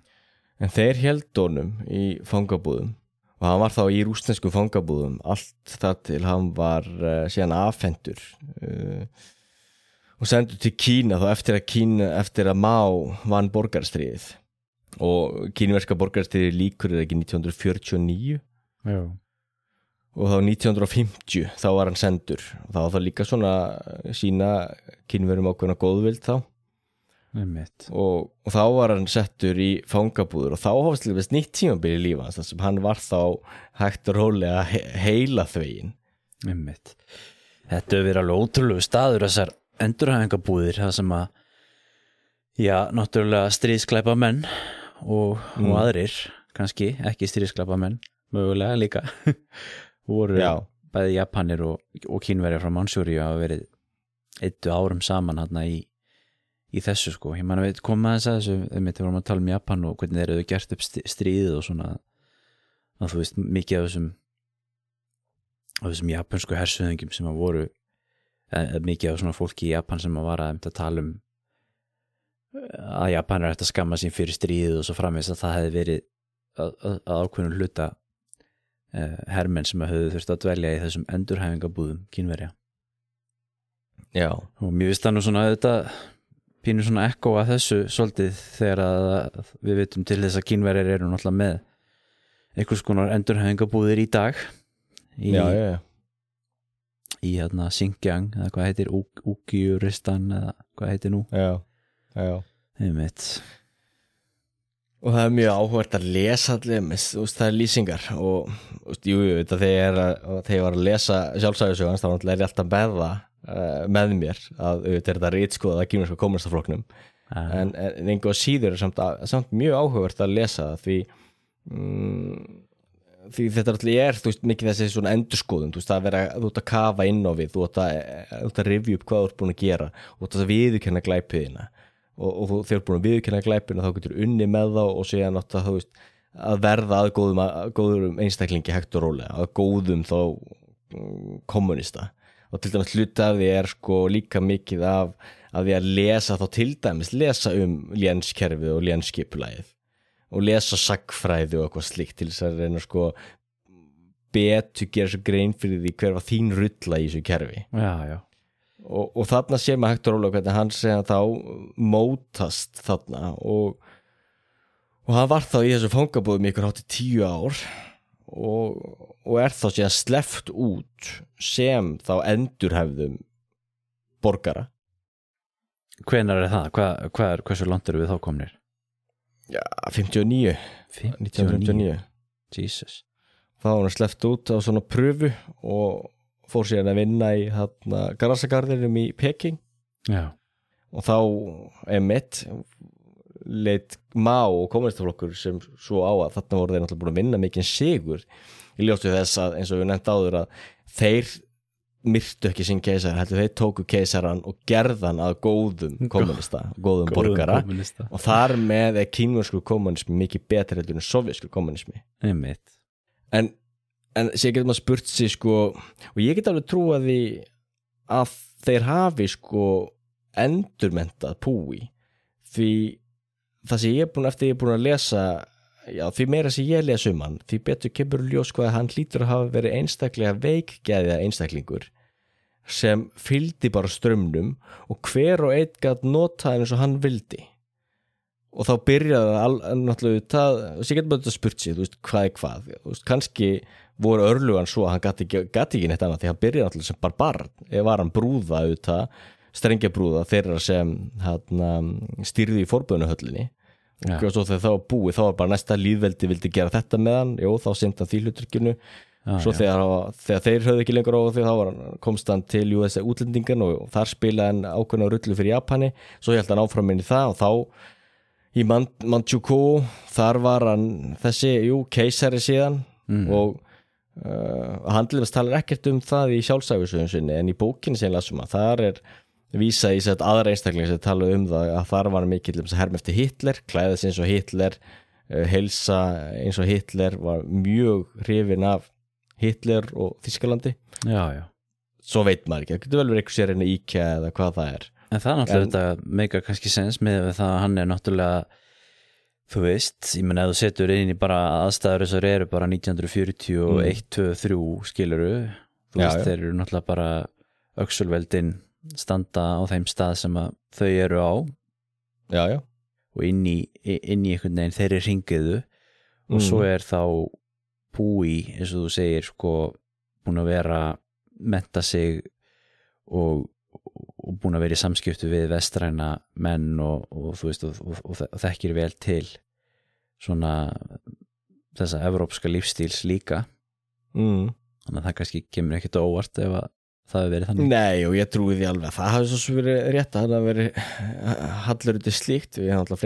[SPEAKER 2] en þeir held honum í fangabúðum. Og hann var þá í rústensku fangabúðum allt þar til hann var uh, síðan afhendur uh, og sendur til Kína þá eftir að Kína, eftir að Má vann borgarstríðið. Og kínverska borgarstríðið líkur er ekki 1949
[SPEAKER 1] Já.
[SPEAKER 2] og þá 1950 þá var hann sendur. Og þá var það líka svona sína kínverum ákveðna góðvild þá. Og, og þá var hann settur í fangabúður og þá hófst líka nýtt tímabili í lífa þar sem hann var þá hægt og rólega he heila þvegin.
[SPEAKER 1] Þetta hefur verið alveg ótrúlegu staður þessar endurhæfingabúðir það sem að já, náttúrulega stríðsklæpa menn og,
[SPEAKER 2] Mm.
[SPEAKER 1] og aðrir kannski, ekki stríðsklæpa menn mögulega líka voru
[SPEAKER 2] Já.
[SPEAKER 1] bæði Japanir og, og kínverjar frá Mansjúri hafa verið eittu árum saman hann í, í þessu sko, ég man að koma þess að þessu, við vorum að tala um Japan og hvernig þeir eru gert upp stríðið og svona að þú veist mikið af þessum af þessum japansku hersuðingum sem að voru mikið af svona fólki í Japan sem var að, að tala um eh, að Japan er eftir að skamma sín fyrir stríðið og svo framvegis að það hefði verið að, að, að ákveðnum hluta uh, hermenn sem höfðu þurft að dvelja í þessum endurhæfingabúðum kínverja
[SPEAKER 2] já,
[SPEAKER 1] og mér finnst það nú svona þetta pínu svona ekko að þessu svolítið þegar að við vitum til þess að kínverjar eru náttúrulega með einhvers konar endurhæfingabúðir í dag í,
[SPEAKER 2] já, já, já.
[SPEAKER 1] Í hérna Xinjiang eða hvað heitir Úkjuristan eða hvað heitir nú.
[SPEAKER 2] Já, já. og það er mjög áhvert að lesa allir það er lýsingar og þú veist, jú, jú, þetta þegar, ég var að lesa sjálfsæðisögans þá er ég alltaf með það uh, með mér að auðvitað er þetta rítskoða að kýmurska komunistafloknum
[SPEAKER 1] en,
[SPEAKER 2] en, einhver síður er samt, samt mjög áhugavert að lesa það því mm, því þetta alltaf er þú veist, mikið þessi svona endurskoðun þú veist, að vera, þú ert að kafa inn á við þú ert að, að rifja upp hvað þú ert búin að gera þú ert að viðurkenna glæpiðina og, og þegar þú ert búin að viðurkenna glæpina þá getur unni með þá og átt að, þú veist, að verða að góðum, að góðum einstaklingi hægt og rólega að góðum þá mm, kommunista og til dæmis hluti af því er sko líka mikið af að því að lesa þá til dæmis lesa um lénskerfið og lénskipulæðið og lesa sagfræði og eitthvað slíkt til þess að reyna sko betur gera svo grein fyrir því hver var þín rulla í þessu kerfi
[SPEAKER 1] já, já,
[SPEAKER 2] og, og þarna sé maður hægt og rólega hvernig hann segja þá mótast þarna og, og hann var þá í þessu fangabúðum í ykkur hátti tíu ár og, og er þá síðan sleft út sem þá endurhefðum borgara
[SPEAKER 1] hvenar er það? Hvað, hvað er, hversu langt eru við þá komnir?
[SPEAKER 2] Já, 59, 1959
[SPEAKER 1] Jesus.
[SPEAKER 2] Þá var hann sleft út á svona pröfu og fór síðan að vinna í garasagarðinum í Peking.
[SPEAKER 1] Já,
[SPEAKER 2] og þá er mitt leitt má og kommunistaflokkur sem svo á að þarna voru þeir náttúrulega búin að vinna mikinn sigur í ljóstu þess að eins og við nefnt áður að þeir myrtu ekki sinn keisar, heldur þeir tóku keisaran og gerðan að góðum kommunista, góðum, borgara.
[SPEAKER 1] kommunista.
[SPEAKER 2] og þar með er kínversku kommunismi mikið betur heldur en sovjesku kommunismi
[SPEAKER 1] einmitt.
[SPEAKER 2] En, en sér getur maður spurt sig sko, og ég get alveg trúa því að þeir hafi sko endurmentað púi því það sem ég er búin eftir ég er búin að lesa já, því meira sem ég les um hann því betur kemur ljós hvað að hann hlýtur að hafa verið einstaklega veikgeðja einstaklingur sem fylgdi bara strömmnum og hver og einn gætt notaði eins og hann vildi. Og þá byrjaði það al- náttúrulega það, að getur bara spurt sig þú veist, hvað er hvað, þú veist, kannski voru örlugan svo að hann gæti ekki, ekki neitt annað því hann byrjaði náttúrulega sem barbar. Eða var hann brúða auðvitað strengja brúða þeirra sem hérna, stýrði í forböðunuhöllinni. Og svo þegar það var búið þá var bara næsta líðveldi vildi gera þetta með hann. Jú, þá semt hann því hluturkinu
[SPEAKER 1] Já,
[SPEAKER 2] svo
[SPEAKER 1] já.
[SPEAKER 2] þegar, þegar þeir höfðu ekki lengur á því þá hann, komst hann til USA útlendingan og þar spilaði hann ákveðna rullu fyrir Japani. Svo held hann áfram inn í það og þá í Man Manchukuo þar var hann þessi, jú, keisari síðan.
[SPEAKER 1] Mm.
[SPEAKER 2] og uh, handlifast talar ekkert um það í sjálfsæfisöðun sinni en í bókinni sem ég lasum að þar er vísa í sett aðra einstakling sem tala um það að þar var mikill um að herm eftir Hitler, klæðast eins og Hitler uh, heilsa eins og Hitler var mjög hrifin af Hitler og Þískalandi
[SPEAKER 1] já, já.
[SPEAKER 2] Svo veit maður ekki, það getur vel verið eitthvað sér enn íkja eða hvað það er.
[SPEAKER 1] En það er náttúrulega
[SPEAKER 2] En-
[SPEAKER 1] þetta meika kannski sens með það að hann er náttúrulega þú veist, ég menn að þú setur inn í bara aðstæður þessar eru bara 1941, 2, 3 skiluru, þú
[SPEAKER 2] Já,
[SPEAKER 1] veist
[SPEAKER 2] já.
[SPEAKER 1] þeir eru náttúrulega bara öxulveldin standa á þeim stað sem að þau eru á
[SPEAKER 2] já, já,
[SPEAKER 1] og inn í, inn í einhvern veginn þeirri ringiðu og
[SPEAKER 2] Mm.
[SPEAKER 1] svo er þá búi, eins og þú segir sko, búin að vera menta sig og, og búin að vera í samskiptu við vestræna menn og, og veist og, og, og, og þekkir vel til svona þessa evrópska lífstíls líka
[SPEAKER 2] mm.
[SPEAKER 1] þannig að það kannski kemur ekkert óvart ef að það hefur verið þannig.
[SPEAKER 2] Nei og ég trúi því alveg. Að það hafi svo verið rétt að hafi verið hallur út í slíkt. Við hann alltaf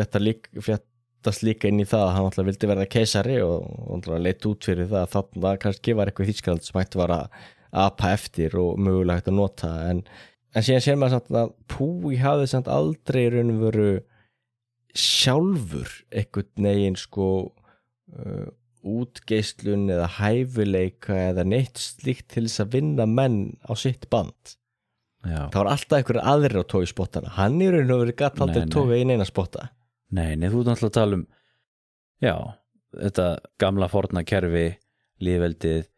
[SPEAKER 2] fréttast líka inn í það að hann alltaf vildi verða keisari og, leitt út fyrir það að þarna kannski var eitthvað Þýskaland sem hætti var að apa eftir og mögulega hægt að nota. En, en síðan sér maður samt að Púi hafði samt aldrei í raun og veru sjálfur einhvern negin sko uh, útgeislun eða hæfileika eða neitt slíkt til þess að vinna menn á sitt band.
[SPEAKER 1] Já,
[SPEAKER 2] það var alltaf einhverju aðrir á tói spottana. Hann í raun og verið
[SPEAKER 1] Nei,
[SPEAKER 2] aldrei tói einn eina spotta.
[SPEAKER 1] Nei, nei, þú ert náttúrulega að tala um já, þetta gamla forna kerfi, lífveldið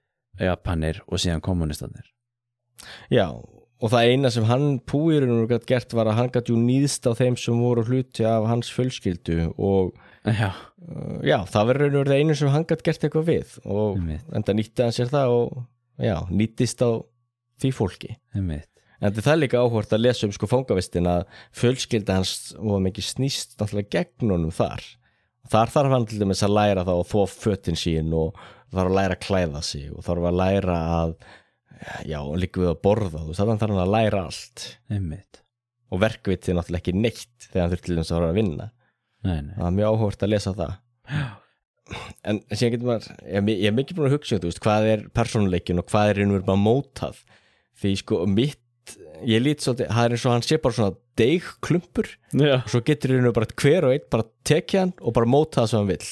[SPEAKER 1] Japanir og síðan kommunistanir
[SPEAKER 2] já, og það eina sem hann Púi í raun og verið gatt gert var að hann gatt jú nýðst á þeim sem voru hluti af hans fjölskyldu og
[SPEAKER 1] Já,
[SPEAKER 2] uh, já, það verður og einu sem hann gatt gert eitthvað við og
[SPEAKER 1] einmitt,
[SPEAKER 2] enda nýtti hann sér það og já, nýttist á því fólki
[SPEAKER 1] einmitt
[SPEAKER 2] En þetta er líka áhvert að lesa um sko fóngavistin að fjölskylda hans var mikið snýst náttúrulega gegn honum þar. Þar þarf hann til dæmis að læra þá að þó fötin sín og þarf að læra að klæða sig og þarf að læra að, já, líka við að borða, þú veist, þannig þarf hann að læra allt.
[SPEAKER 1] einmitt,
[SPEAKER 2] Og verkvitið er náttúrulega ekki neitt þegar hann þurft til dæmis að fara að vinna.
[SPEAKER 1] Nei, nei
[SPEAKER 2] Það er mjög áhvert að lesa það. En síðan getur maður, ég, ég er mikið búin að hugsa, um, þú veist, hvað er persónuleikin og hvað er einhver bara mótað. Því sko, mitt, ég lít svolítið, það er eins og hann sé bara svona deigklumpur
[SPEAKER 1] Já,
[SPEAKER 2] og svo getur einhver bara hver og einn bara tekið hann og bara móta það sem hann vill.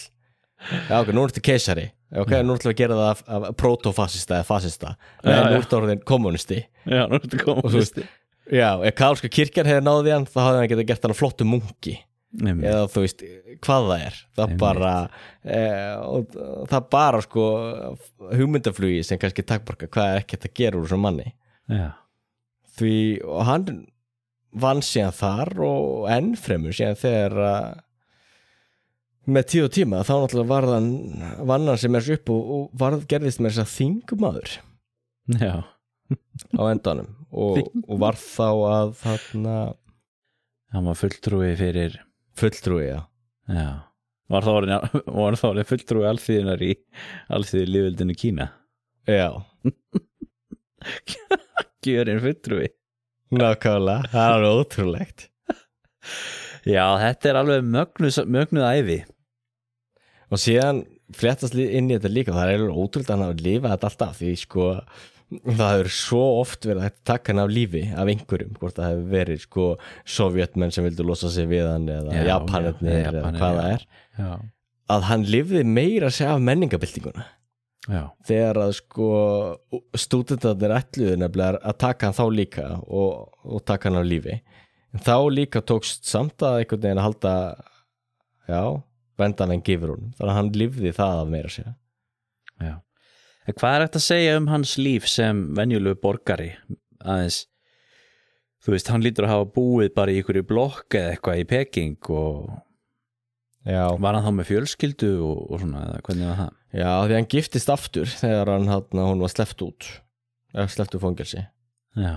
[SPEAKER 2] Já, ok, nú er þetta keisari. Ok, nú ætlum við að gera það af, af protofasista eða fasista. Nei,
[SPEAKER 1] Já,
[SPEAKER 2] nú
[SPEAKER 1] já.
[SPEAKER 2] er þetta orðin kommunisti.
[SPEAKER 1] já, nú ertu
[SPEAKER 2] veist, já, ef Kálska kirkjan hefði náðið hann, þá hafði hann getað gert hann að flottu munki
[SPEAKER 1] Einmitt,
[SPEAKER 2] eða þú veist hvað það er. Það
[SPEAKER 1] Einmitt.
[SPEAKER 2] bara e, og, það bara sko hugmyndaflugi sem kannski takkborka hvað er ekkert að gera úr þessum manni.
[SPEAKER 1] Já,
[SPEAKER 2] því og hann vann síðan þar og enn fremur síðan þegar að með tíu og tíma þá náttúrulega varðan vann hann sem er upp og, og varð gerðist með þess að þingumadur
[SPEAKER 1] já,
[SPEAKER 2] á endanum. Og, og var þá að þarna
[SPEAKER 1] hann var fulltrúi fyrir
[SPEAKER 2] fulltrúi já.
[SPEAKER 1] Já, var það orðin, fulltrúi alþýðinar í alþýði lífveldinu Kína?
[SPEAKER 2] Já,
[SPEAKER 1] Gjörin fulltrúi.
[SPEAKER 2] Nákvæmlega, það er ótrúlegt.
[SPEAKER 1] Já, þetta er alveg mögnuð, mögnuð æfi
[SPEAKER 2] og síðan fléttast inn í þetta líka það er alveg ótrúlega að hann hafa lifað þetta alltaf því sko það hefur svo oft verið að taka hann af lífi af einhverjum, hvort það hefur verið sko sovjetmenn sem vildu losa sig við hann eða
[SPEAKER 1] já,
[SPEAKER 2] eða hvað það er.
[SPEAKER 1] Já,
[SPEAKER 2] að hann lifði meira að segja af menningabildinguna
[SPEAKER 1] já,
[SPEAKER 2] þegar að sko stúdentarnir ætluðu nefnilega að taka hann þá líka og, og taka hann af lífi. En þá líka tókst samt að einhvern veginn að halda já, vendan en gefur hún þannig að hann lifði það af meira að segja.
[SPEAKER 1] Já hvað er hægt að segja um hans líf sem venjulegu borgari? Aðeins þú veist, hann lítur að hafa búið bara í ykkur blokk eða eitthvað í Peking og
[SPEAKER 2] já,
[SPEAKER 1] var hann þá með fjölskyldu og, og svona, eða hvernig var það?
[SPEAKER 2] já því hann giftist aftur þegar hann, hann, var sleppt út eða sleppt úr fangelsi.
[SPEAKER 1] Já,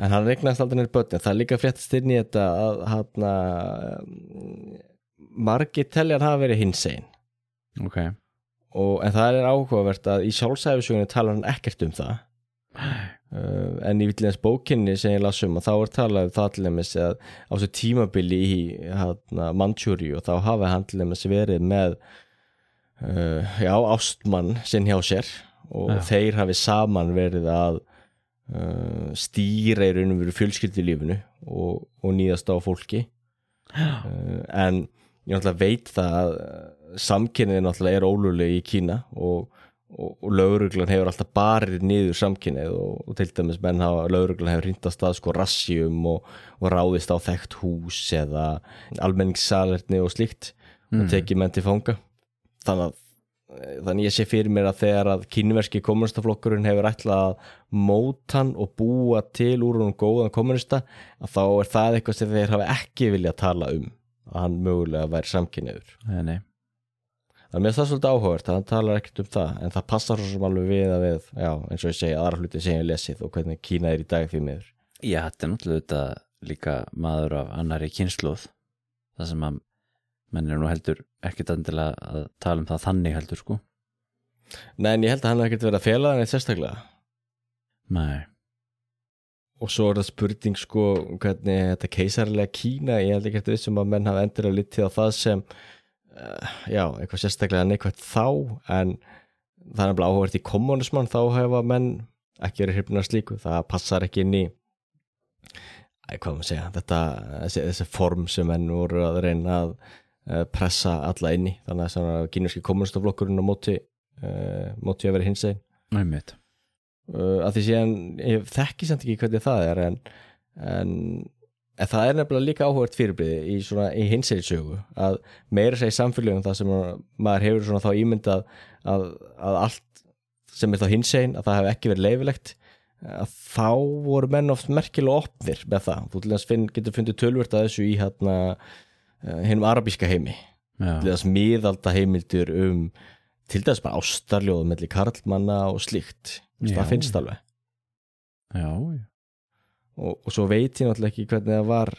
[SPEAKER 2] en hann regnast aldrei nýr börnin það er líka fréttast inn í þetta að hann margir teljar hafa verið hinsegin.
[SPEAKER 1] Ok
[SPEAKER 2] og, en það er áhugavert að í sjálfsæfisugunni talar hann ekkert um það. Uh, en í vitleins bókinni sem ég las um að þá er talað um það til dæmis að á þessu tímabili í hérna, Manchúri og þá hafi hann til dæmis verið með uh, já, ástmann sinn hjá sér. Og
[SPEAKER 1] Já.
[SPEAKER 2] þeir hafi saman verið að uh, stýra í raunum verið fjölskyldilífinu og, og nýðast á fólki. Uh, en ég veit það að samkynnið náttúrulega er ólulegu í Kína og, og, og lauruglan hefur alltaf barið niður samkynnið og, og til dæmis menn hafa lauruglan hefur hrinda stað sko rassjum og, ráðist á þekkt hús eða almenningssalerni og slíkt og tekið menn til fanga. Þannig að þannig ég sé fyrir mér að þegar að kínverski kommunistaflokkurinn hefur ætlað að móta hann og búa til úr hún góðan kommunista að þá er það eitthvað sem þeir hafa ekki viljað tala um að hann mögulega væri samkynniður
[SPEAKER 1] nei, nei.
[SPEAKER 2] Það er mér það svolítið áhugavert að hann talar ekkert um það en það passar svo sem alveg við að við já, eins og ég segi aðra hluti sem ég lesið og hvernig Kína er í dag því miður.
[SPEAKER 1] Já, þetta er náttúrulega þetta líka maður af annari kynsluð það sem að menn er nú heldur ekkert endilega að tala um það þannig heldur sko.
[SPEAKER 2] Nei, en ég held að hann hef ekkert verið að fela það neitt sérstaklega.
[SPEAKER 1] Nei,
[SPEAKER 2] og svo er það spurning sko hvernig þetta keisarlega Kína ég held ekki eftir vissum að menn hafa endilega litið á það sem já, eitthvað sérstaklega neikvægt þá en það er nefnilega áhugavert í kommunismann þá hefa menn ekki verið hrifnir slíku, það passar ekki inn í Æ, hvað maður segja þetta, þessi, þessi form sem menn voru að reyna að uh, pressa alla inn í. Þannig að kínurski kommunistaflokkurinn á móti uh, móti að vera hins einn uh, að því síðan ég þekki samt ekki hvernig það er en, en, en það er nefnilega líka áhugert fyrirbriði í, í hinsegir sögu að meira segja í samfélögum það sem maður hefur svona þá ímyndað að, að allt sem er þá hinsegin að það hef ekki verið leifilegt að þá voru menn oft merkilega opnir með það, þú til þess finn, getur fundið tölvört að þessu í hérna hennum arabíska heimi. Til
[SPEAKER 1] Já,
[SPEAKER 2] þess miðalda heimildir um til þess bara ástarljóðum melli karlmanna og slíkt.
[SPEAKER 1] Já.
[SPEAKER 2] það finnst alveg.
[SPEAKER 1] Já,
[SPEAKER 2] og, og svo veit ég náttúrulega ekki hvernig það var.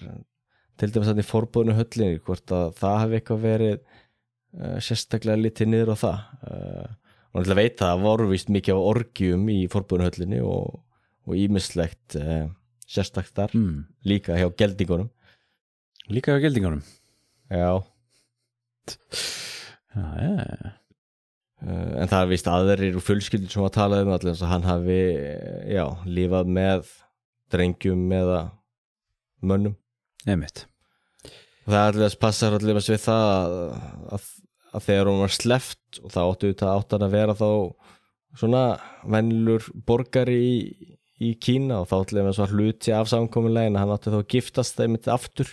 [SPEAKER 2] Til dæmis þannig forbúðinu höllinni hvort að það hafi eitthvað verið uh, sérstaklega litið niður á það. Uh, og náttúrulega veit það að voru vist mikið á orgjum í forbúðinu höllinni og, og ímislegt uh, sérstakt þar
[SPEAKER 1] mm.
[SPEAKER 2] líka hjá geldingunum.
[SPEAKER 1] Líka á gildingunum
[SPEAKER 2] já.
[SPEAKER 1] Já, já, já.
[SPEAKER 2] En það er vist aðrir úr fjölskyldur sem að tala um allir og hann hafi eh, já, lífað með drengjum eða mönnum.
[SPEAKER 1] Einmitt.
[SPEAKER 2] Það er allir að passa allir við það að, að, að þegar hún var sleft og það áttu þetta áttan að vera þá svona vennlur borgari í, í Kína og þá allir með svo hluti af samkominlegin að hann átti þá að giftast þeim mitt aftur.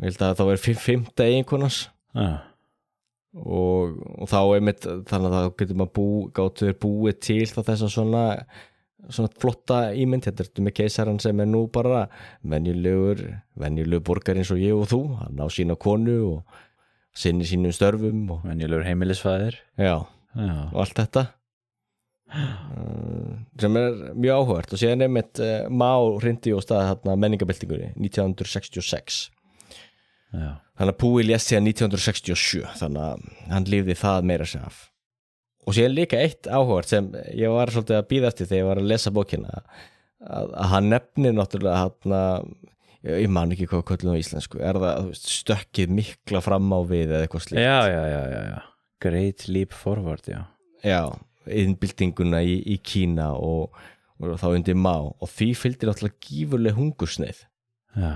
[SPEAKER 2] Ég held að það var fymta eiginkonans
[SPEAKER 1] Já,
[SPEAKER 2] og, og þá einmitt þannig að þá getur maður bú, gáttu þér búið til þá þess að svona svona flotta ímynd, þetta er með keisaran sem er nú bara venjulegur venjulegur borgar eins og ég og þú. Hann á sína konu og sinni sínum störfum og,
[SPEAKER 1] venjulegur heimilisfæðir
[SPEAKER 2] já,
[SPEAKER 1] Já,
[SPEAKER 2] og allt þetta. Uh, sem er mjög áhugart og síðan einmitt uh, Má hrindi og staði þarna menningabildingunni 1966
[SPEAKER 1] já,
[SPEAKER 2] Þannig að Púi lést síðan 1967 þannig að hann lífði það meira sér af og síðan líka eitt áhugart sem ég var svolítið að býða eftir þegar ég var að lesa bókina að, að hann nefnir náttúrulega hann að ég man ekki hvað kvöldum á íslensku er það veist, stökkið mikla fram á við eða eitthvað slíkt?
[SPEAKER 1] Já, já, já, já, já. Great leap forward, já.
[SPEAKER 2] Já, innbyltinguna í, í Kína og, og þá undir má og því fylgdi náttúrulega gífurleg hungursneið
[SPEAKER 1] Já,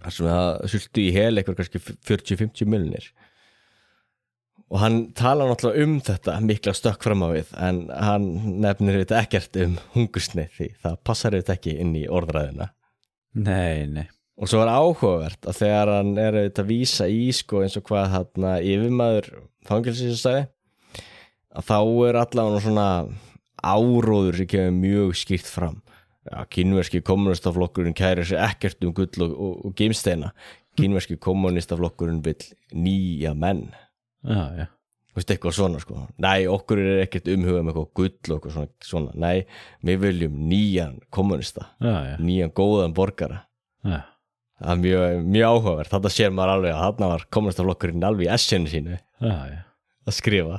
[SPEAKER 2] þar sem það sultu í hel eitthvað kannski 40-50 miljonir og hann tala náttúrulega um þetta mikla stökk fram á við en hann nefnir þetta ekkert um hungursneið því það passar þetta ekki inn í orðræðina
[SPEAKER 1] nei, nei.
[SPEAKER 2] Og svo er áhugavert að þegar hann er að vísa í sko eins og hvað hann yfirmaður fangilsins sagði að þá er allavega svona áróður sem kemur mjög skýrt fram. Ja, kínverski kommunistaflokkurinn kærir sér ekkert um gull og, og, og geimsteina. Kínverski kommunistaflokkurinn vil nýja menn
[SPEAKER 1] Já, já,
[SPEAKER 2] Þú veist eitthvað svona sko. Nei, okkur er ekkert umhugað með eitthvað gull og eitthvað svona, svona. Nei, við viljum nýjan kommunista
[SPEAKER 1] já,
[SPEAKER 2] nýjan góðan borgara. Það er mjög, mjög áhugavert, þetta sér maður alveg að þarna var kommunistaflokkurinn alveg í essinu sínu að skrifa.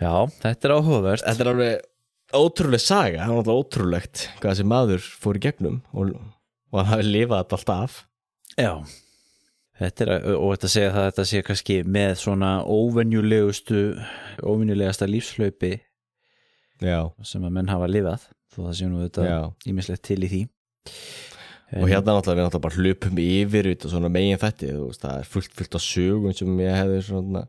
[SPEAKER 1] Já, þetta er áhugavert.
[SPEAKER 2] Þetta er alveg ótrúleg saga, það var náttúrulega ótrúlegt hvað þessi maður fór í gegnum og, og hann hafi lifað þetta allt af.
[SPEAKER 1] Já Þetta er, og þetta segja það að þetta sé kannski með svona óvenjulegustu óvenjulegasta lífslaupi
[SPEAKER 2] Já,
[SPEAKER 1] sem að menn hafa lifað þó það sé nú þetta ímislegt til í því.
[SPEAKER 2] Og hérna náttúrulega við náttúrulega bara hlupum yfir út og svona megin veist, það er fullt, fullt af sögum sem ég hefði svona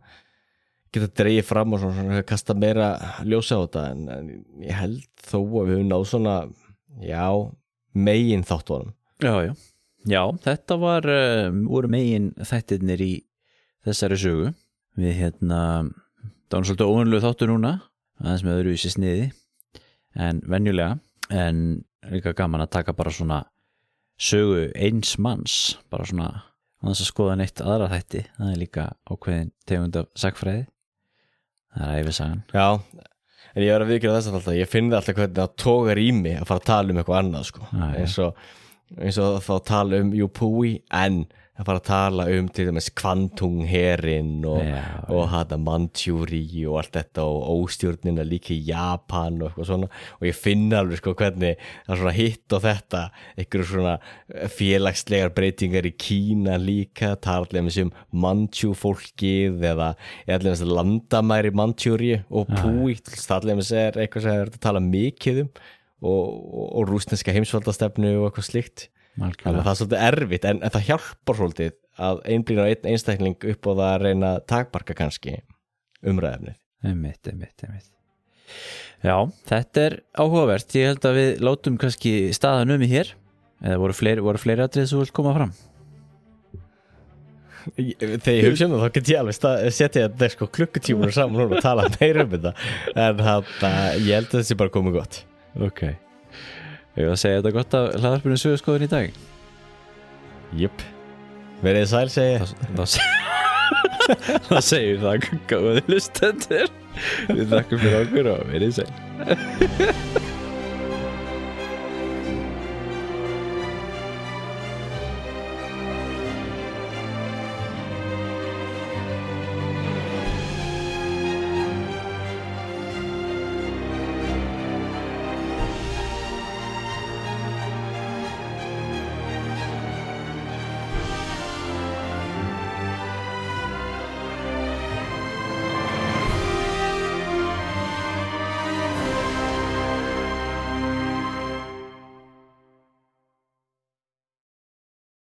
[SPEAKER 2] geta dreigið fram og svona, svona kasta meira ljósa á þetta en, en ég held þó að við höfum náð svona já, megin þáttunum
[SPEAKER 1] Já, já, já þetta var uh, voru megin þættirnir í þessari sögu. Við hérna það var svolítið óvönlu þáttur núna aðeins með öðruvísi sniði en venjulega en líka gaman að taka bara svona sögu eins manns bara svona á þess að skoða neitt aðra þætti. Það er líka ákveðin tegund af sagfræði það er æfisagan
[SPEAKER 2] Já, en ég er að viðkjöra þess að alltaf ég finn það alltaf hvernig það tógar í mig að fara að tala um eitthvað annað sko. Eins og eins og þá tala um Júpúi en að fara að tala um til dæmis kvantungherin og,
[SPEAKER 1] Já,
[SPEAKER 2] og hana Manchúri og allt þetta og óstjórnina líka í Japan og eitthvað svona. Og ég finn alveg sko hvernig það er svona hitt og þetta einhverju svona félagslegar breytingar í Kína líka tala um þessum Manchú fólkið eða eða þess landamæri Manchúri og Púi tala um þess er eitthvað sem er að tala mikið um og, og, og rúsneska heimsvaldastefnu og eitthvað slíkt. Að það er svolítið erfitt en, en það hjálpar svolítið að einblýna einn einstakling upp og það að reyna takbarka kannski umræðefnið
[SPEAKER 1] einmitt, einmitt, einmitt. Já, þetta er áhugavert. Ég held að við látum kannski staðan um í hér. Eða voru fleiri, voru fleiri atrið sem þú vilt koma fram?
[SPEAKER 2] Þegar ég hugsa um það þá get ég alveg setja þetta sko klukkutímur saman og tala meira um þetta. En það, ég held að þessi bara komið gott
[SPEAKER 1] Ok. Ég var að segja þetta gott af hlaðarpinu sögurskoðun í dag?
[SPEAKER 2] Jöp, verið þið sæl segi ég.
[SPEAKER 1] Það, það, það það góði lustendur Við þakkum fyrir okkur og verið sæl